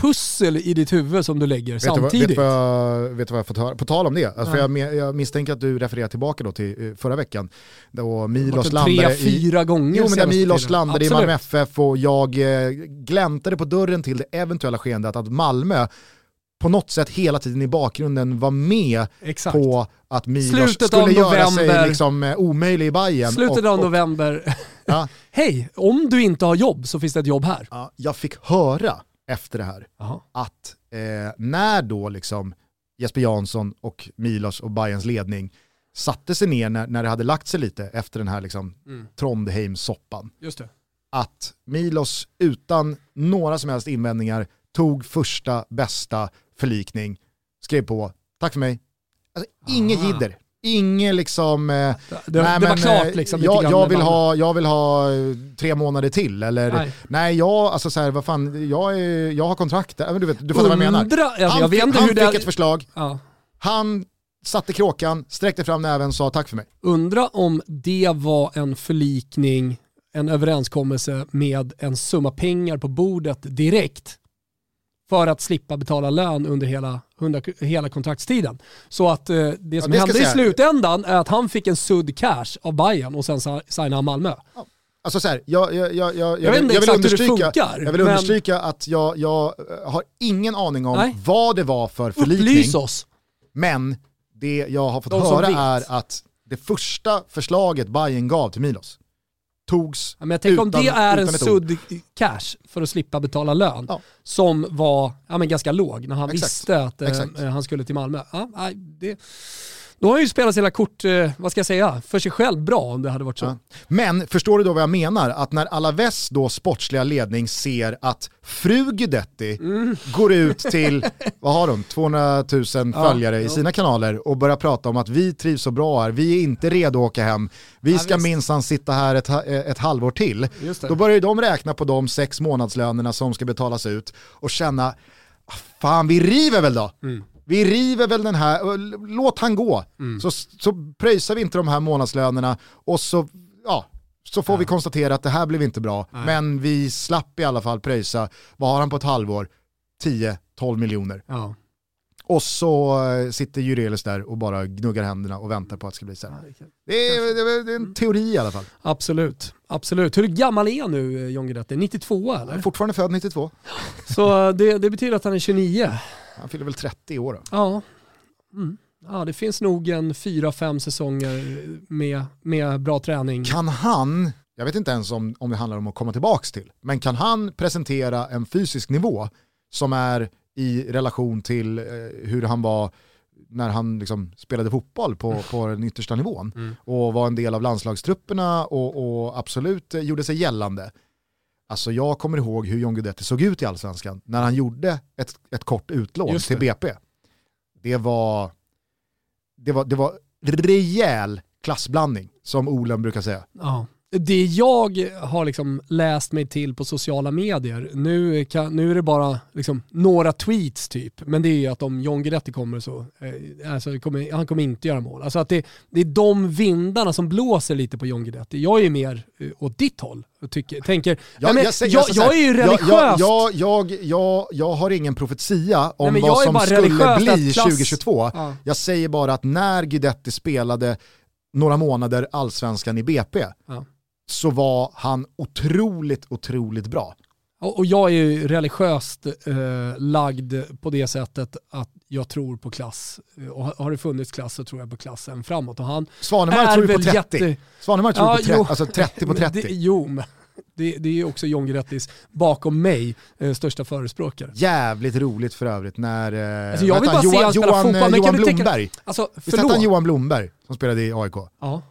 pussel i ditt huvud som du lägger vet samtidigt. Du vad, vet, du vad jag fått höra? På tal om det, alltså ja. jag, jag, misstänker att du refererar tillbaka då till eh, förra veckan. Då Milos landade tre, fyra gånger Jo men där Milos landade i Malmö FF och jag eh, gläntade på dörren till det eventuella skeendet att Malmö på något sätt hela tiden i bakgrunden var med Exakt. på att Milos Slutet skulle göra sig liksom eh, omöjlig i Bayern. Slutet och, av och, november. Ja. Hej, om du inte har jobb så finns det ett jobb här. ja, jag fick höra efter det här Jaha. att eh, när då liksom Jesper Jansson och Milos och Bayerns ledning satte sig ner när, när det hade lagt sig lite efter den här liksom Mm. Trondheim-soppan, Just det. att Milos utan några som helst invändningar tog första bästa förlikning, skrev på, tack för mig. Alltså, inget Ah. jidder, inget liksom... Eh, Det, det, nej, det men, klart eh, liksom. jag, jag, vill ha, jag vill ha eh, tre månader till, eller nej, Nej. jag, alltså så här, vad fan, jag, är, jag har kontrakt, men du, vet, du fattar vad jag menar. Alltså, Han, jag vet han fick det... ett förslag, Ja. han satte kråkan, sträckte fram näven och sa tack för mig. Undra om det var en förlikning, en överenskommelse med en summa pengar på bordet direkt för att slippa betala lön under hela, under hela kontraktstiden. Så att eh, det som det ska hände i slutändan är att han fick en sudd cash av Bayern och sen signade han Malmö. Alltså så här, jag, jag, jag, jag, vill, det understryka, jag vill understryka att jag, jag eh, har ingen aning om vad det var för förlikning. Upplys oss. Men det jag har fått höra är att det första förslaget Bayern gav till Milos togs Ja, Men jag tänker om utan- det är en sudd cash för att slippa betala lön Ja. som var ja, men ganska låg när han Exakt. visste att eh, han skulle till Malmö. Ja, det, då har han ju spelat sina kort, eh, vad ska jag säga, för sig själv bra om det hade varit så. Ja. Men förstår du då vad jag menar? Att när Alaves då sportsliga ledning ser att fru Guidetti Mm. går ut till, vad har de, 200 000 följare i ja. sina kanaler och börjar prata om att vi trivs så bra här, vi är inte redo att åka hem, vi ska minsann sitta här ett, ha- ett halvår till. Då börjar ju de räkna på de sex månadslönerna som ska betalas ut och känna, "Ah, fan vi river väl då? Mm. Vi river väl den här, låt han gå. Mm. Så, så pröjsar vi inte de här månadslönerna och så, ja, så får vi konstatera att det här blev inte bra. Nej. Men vi slapp i alla fall pröjsa, vad har han på ett halvår? 10-12 miljoner. Ja. Och så eh, sitter Jurelius där och bara gnuggar händerna och väntar på att det ska bli sämre. Det är, det är- en teori i alla fall. Absolut, absolut. Hur gammal är han nu, eh, John Guidetti? 92 Han är eller? fortfarande född 92. Så eh, det, det betyder att han är 29. Han fyller väl 30 i år då. Ja. Mm. Ja, det finns nog en fyra, fem säsonger med, med bra träning. Kan han, jag vet inte ens om, om det handlar om att komma tillbaka till, men kan han presentera en fysisk nivå som är i relation till eh, hur han var när han liksom spelade fotboll på, på den yttersta nivån Mm. och var en del av landslagstrupperna och, och absolut eh, gjorde sig gällande. Alltså jag kommer ihåg hur John Guidetti såg ut i allsvenskan när han gjorde ett, ett kort utlån till. BP. Det var, det var, det var rejäl klassblandning som Olen brukar säga. Ja. Det jag har liksom läst mig till på sociala medier, nu, kan, nu är det bara liksom några tweets typ, men det är ju att om John Guidetti kommer så, eh, alltså kommer, han kommer inte göra mål. Alltså att det, det är de vindarna som blåser lite på John Guidetti. Jag är ju mer eh, åt ditt håll och tycker, tänker, ja, men, jag, säger- jag, här, är ju jag- religiöst. Jag, jag, jag, jag, jag har ingen profetia om Nej, jag vad som skulle religiös bli klass- 2022. Ja. Jag säger bara att när Guidetti spelade några månader allsvenskan i BP Ja. Så var han otroligt, otroligt bra. Och jag är ju religiöst eh, lagd på det sättet att jag tror på klass. Och har- det funnits klass så tror jag på klassen framåt. Och han Svanemar är tror ju på väl 30. jätte... Svanemar tror Ja, på 30, jo. alltså 30 på Men 30. Det, jo, men det, det är ju också John Guidettis, bakom mig, eh, största förespråkare. Jävligt roligt för övrigt när eh, Alltså, jag vill han? bara se Johan, han spela Johan, fotboll, eh, Johan du tänka- Blomberg. Alltså, Visst hette han Johan Blomberg som spelade i AIK? Ja.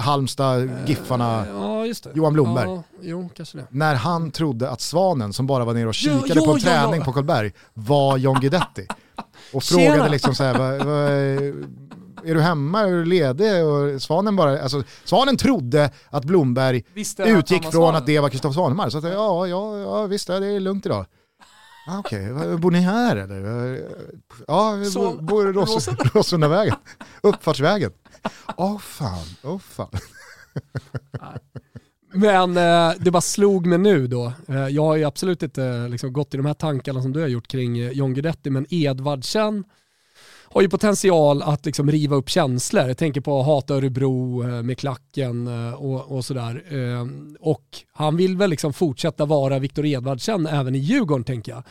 Halmstad, Giffarna. ja, just det. Johan Blomberg. Ja, jo, när han trodde att Svanen som bara var nere och Ja, kikade ja, på en ja, träning ja. på Karlberg var John Guidetti. Och Tjena. frågade liksom så här, vad, vad, är du hemma, är du ledig? Och Svanen, bara, alltså, Svanen trodde att Blomberg Visste att utgick var från Svanen? att det var Kristoffer Svanemar. Så att, ja, ja, ja, visst, ja, det är lugnt idag. Ah, Okej, okay. bor ni här eller? Ja, vi bor, bor i Rås- Råsundavägen. Uppfartsvägen. Åh fan, åh fan. Men eh, det bara slog mig nu då. Eh, jag har ju absolut inte eh, liksom, gått i de här tankarna som du har gjort kring eh, John Guidetti, men Edvardsen har ju potential att liksom riva upp känslor. Jag tänker på Hata Örebro eh, med klacken eh, och, och sådär. Eh, och han vill väl liksom fortsätta vara Viktor Edvardsen även i Djurgården tänker jag.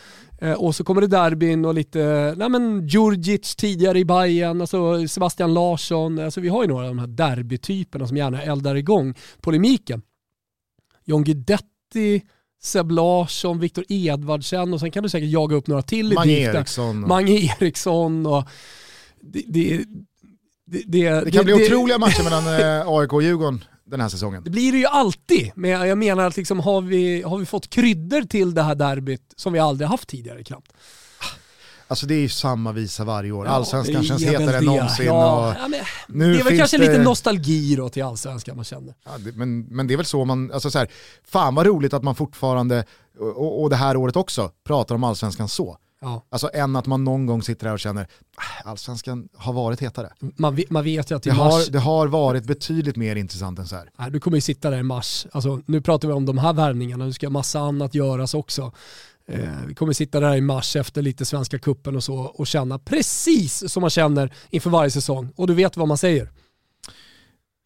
Och så kommer det derbyn och lite, nej men Djurdjic tidigare i Bayern, alltså Sebastian Larsson, alltså vi har ju några av de här derbytyperna som gärna eldar igång polemiken. John Guidetti, Seb Larsson, Viktor Edvardsen och sen kan du säkert jaga upp några till i Mange Eriksson. Mange Eriksson och det, det, det, det, kan bli otroliga matcher mellan eh, AIK och Djurgården den här säsongen. Det blir det ju alltid, men jag menar att liksom, har, vi, har vi fått kryddor till det här derbyt som vi aldrig haft tidigare knappt? Alltså det är ju samma visa varje år. Allsvenskan känns hetare än någonsin. Ja, ja, nu det är väl kanske det... lite nostalgi då till allsvenskan man känner. Ja, det, men, men det är väl så man, alltså så här, fan vad roligt att man fortfarande, och, och det här året också, pratar om allsvenskan så. Ja. Alltså än att man någon gång sitter där och känner, ah, allsvenskan har varit hetare. Man, man vet ju att i det, mars... har, det har varit betydligt mer intressant än så här. du kommer ju sitta där i mars, alltså, nu pratar vi om de här värvningarna, nu ska massa annat göras också. Eh, vi kommer sitta där i mars efter lite Svenska kuppen och så och känna precis som man känner inför varje säsong. Och du vet vad man säger.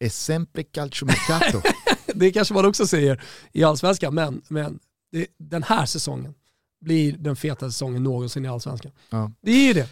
Esempre calciomercato. det kanske man också säger i allsvenskan, men, men det, den här säsongen blir den fetaste säsongen någonsin i allsvenskan. Ja. Det är ju det.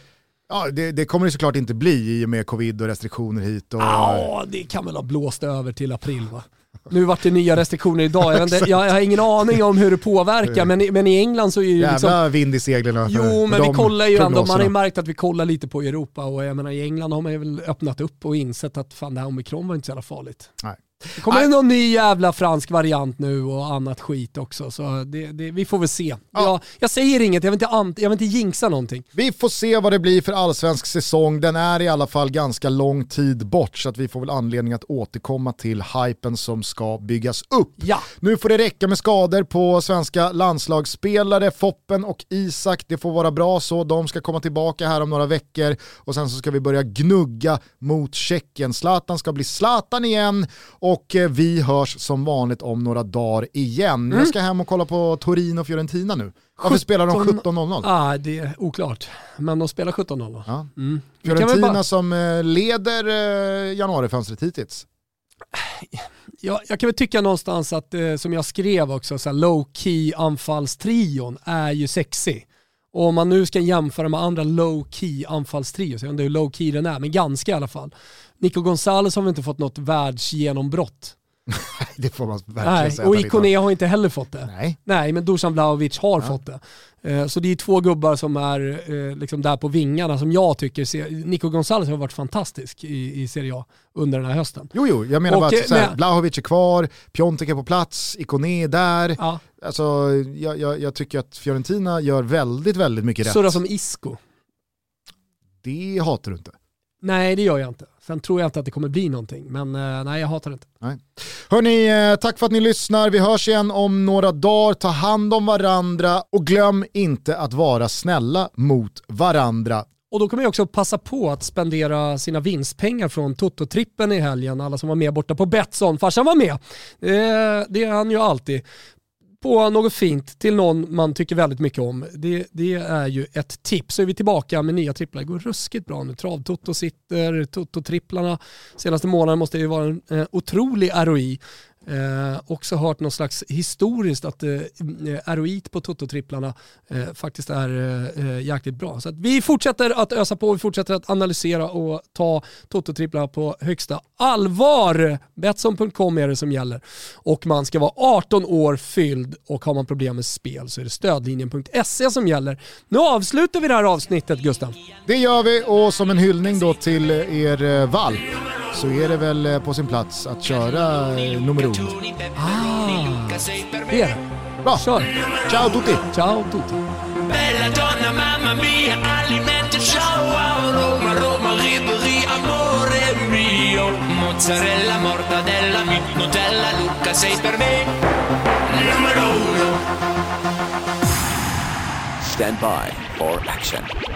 Ja, det, det, kommer det såklart inte bli i och med covid och restriktioner hit. Och... Ja, det kan väl ha blåst över till april va? Nu vart det nya restriktioner idag. Jag, inte, jag, har ingen aning om hur det påverkar, men, men i England så är ju liksom... Jävla vind i seglen. Jo, men vi kollar ju ändå, man har ju märkt att vi kollar lite på Europa och jag menar i England har man ju väl öppnat upp och insett att fan det här omikron var inte så jävla farligt. Nej. Det kommer Nej. någon ny jävla fransk variant nu och annat skit också. Så det, det, vi får väl se. Ja. Jag, jag, säger inget, jag vill, inte, jag vill inte jinxa någonting. Vi får se vad det blir för allsvensk säsong. Den är i alla fall ganska lång tid bort så att vi får väl anledning att återkomma till hypen som ska byggas upp. Ja. Nu får det räcka med skador på svenska landslagsspelare, Foppen och Isak. Det får vara bra så. De ska komma tillbaka här om några veckor och sen så ska vi börja gnugga mot Tjeckien. Zlatan ska bli Zlatan igen och eh, vi hörs som vanligt om några dagar igen. Mm. Jag ska hem och kolla på Torino och Fiorentina nu. Varför 17... spelar de 17.00? Ah, det är oklart, men de spelar 17.00. Ja. Mm. Fiorentina bara... som eh, leder eh, januarifönstret hittills. Jag, jag kan väl tycka någonstans att, som jag skrev också, så low key anfallstrion är ju sexy. Och om man nu ska jämföra med andra low key anfallstrios, jag vet inte hur low key den är, men ganska i alla fall. Nico Gonzales har väl inte fått något världsgenombrott. det får man verkligen Nej, säga. Och Ikone har inte heller fått det. Nej. Nej, men Dusan Vlahovic har ja. fått det. Eh, så det är två gubbar som är eh, liksom där på vingarna som jag tycker, Nico Gonzales har varit fantastisk i, i Serie A under den här hösten. Jo, jo, jag menar och, bara att såhär, men... Blahovic är kvar, Piontek är på plats, Ikone är där. Ja. Alltså, jag, jag, jag, tycker att Fiorentina gör väldigt, väldigt mycket rätt. Sådär som Isco. Det hatar du inte. Nej, det gör jag inte. Sen tror jag inte att det kommer bli någonting, men eh, nej jag hatar det inte. Nej. Hörni, eh, tack för att ni lyssnar. Vi hörs igen om några dagar. Ta hand om varandra och glöm inte att vara snälla mot varandra. Och då kommer jag också passa på att spendera sina vinstpengar från Toto-trippen i helgen. Alla som var med borta på Betsson. Farsan var med. Det, det är han ju alltid på något fint till någon man tycker väldigt mycket om. Det, det är ju ett tips. Så är vi tillbaka med nya tripplar. Det går ruskigt bra nu. Travtoto sitter, Toto-tripplarna senaste månaden måste ju vara en eh, otrolig ROI. Eh, också hört något slags historiskt att eh, ROI på Toto-tripplarna eh, faktiskt är eh, eh jäkligt bra. Så vi fortsätter att ösa på, vi fortsätter att analysera och ta Toto-tripplarna på högsta allvar. Betsson.com är det som gäller. Och man ska vara 18 år fylld och har man problem med spel så är det stödlinjen.se som gäller. Nu avslutar vi det här avsnittet Gustav. Det gör vi och som en hyllning då till er eh, valp så är det väl eh, på sin plats att köra eh, nummer uno. Ah, det är det. Bra. Kör. Ciao tutti. Ciao tutti. Bella donna, mamma mia, alimenti ciao, Roma, Roma, Ribéry, amore mio. Mozzarella, mortadella, Nutella, Lucca, sei per me numero uno. Stand by for action.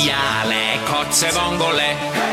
maiale, cozze vongole.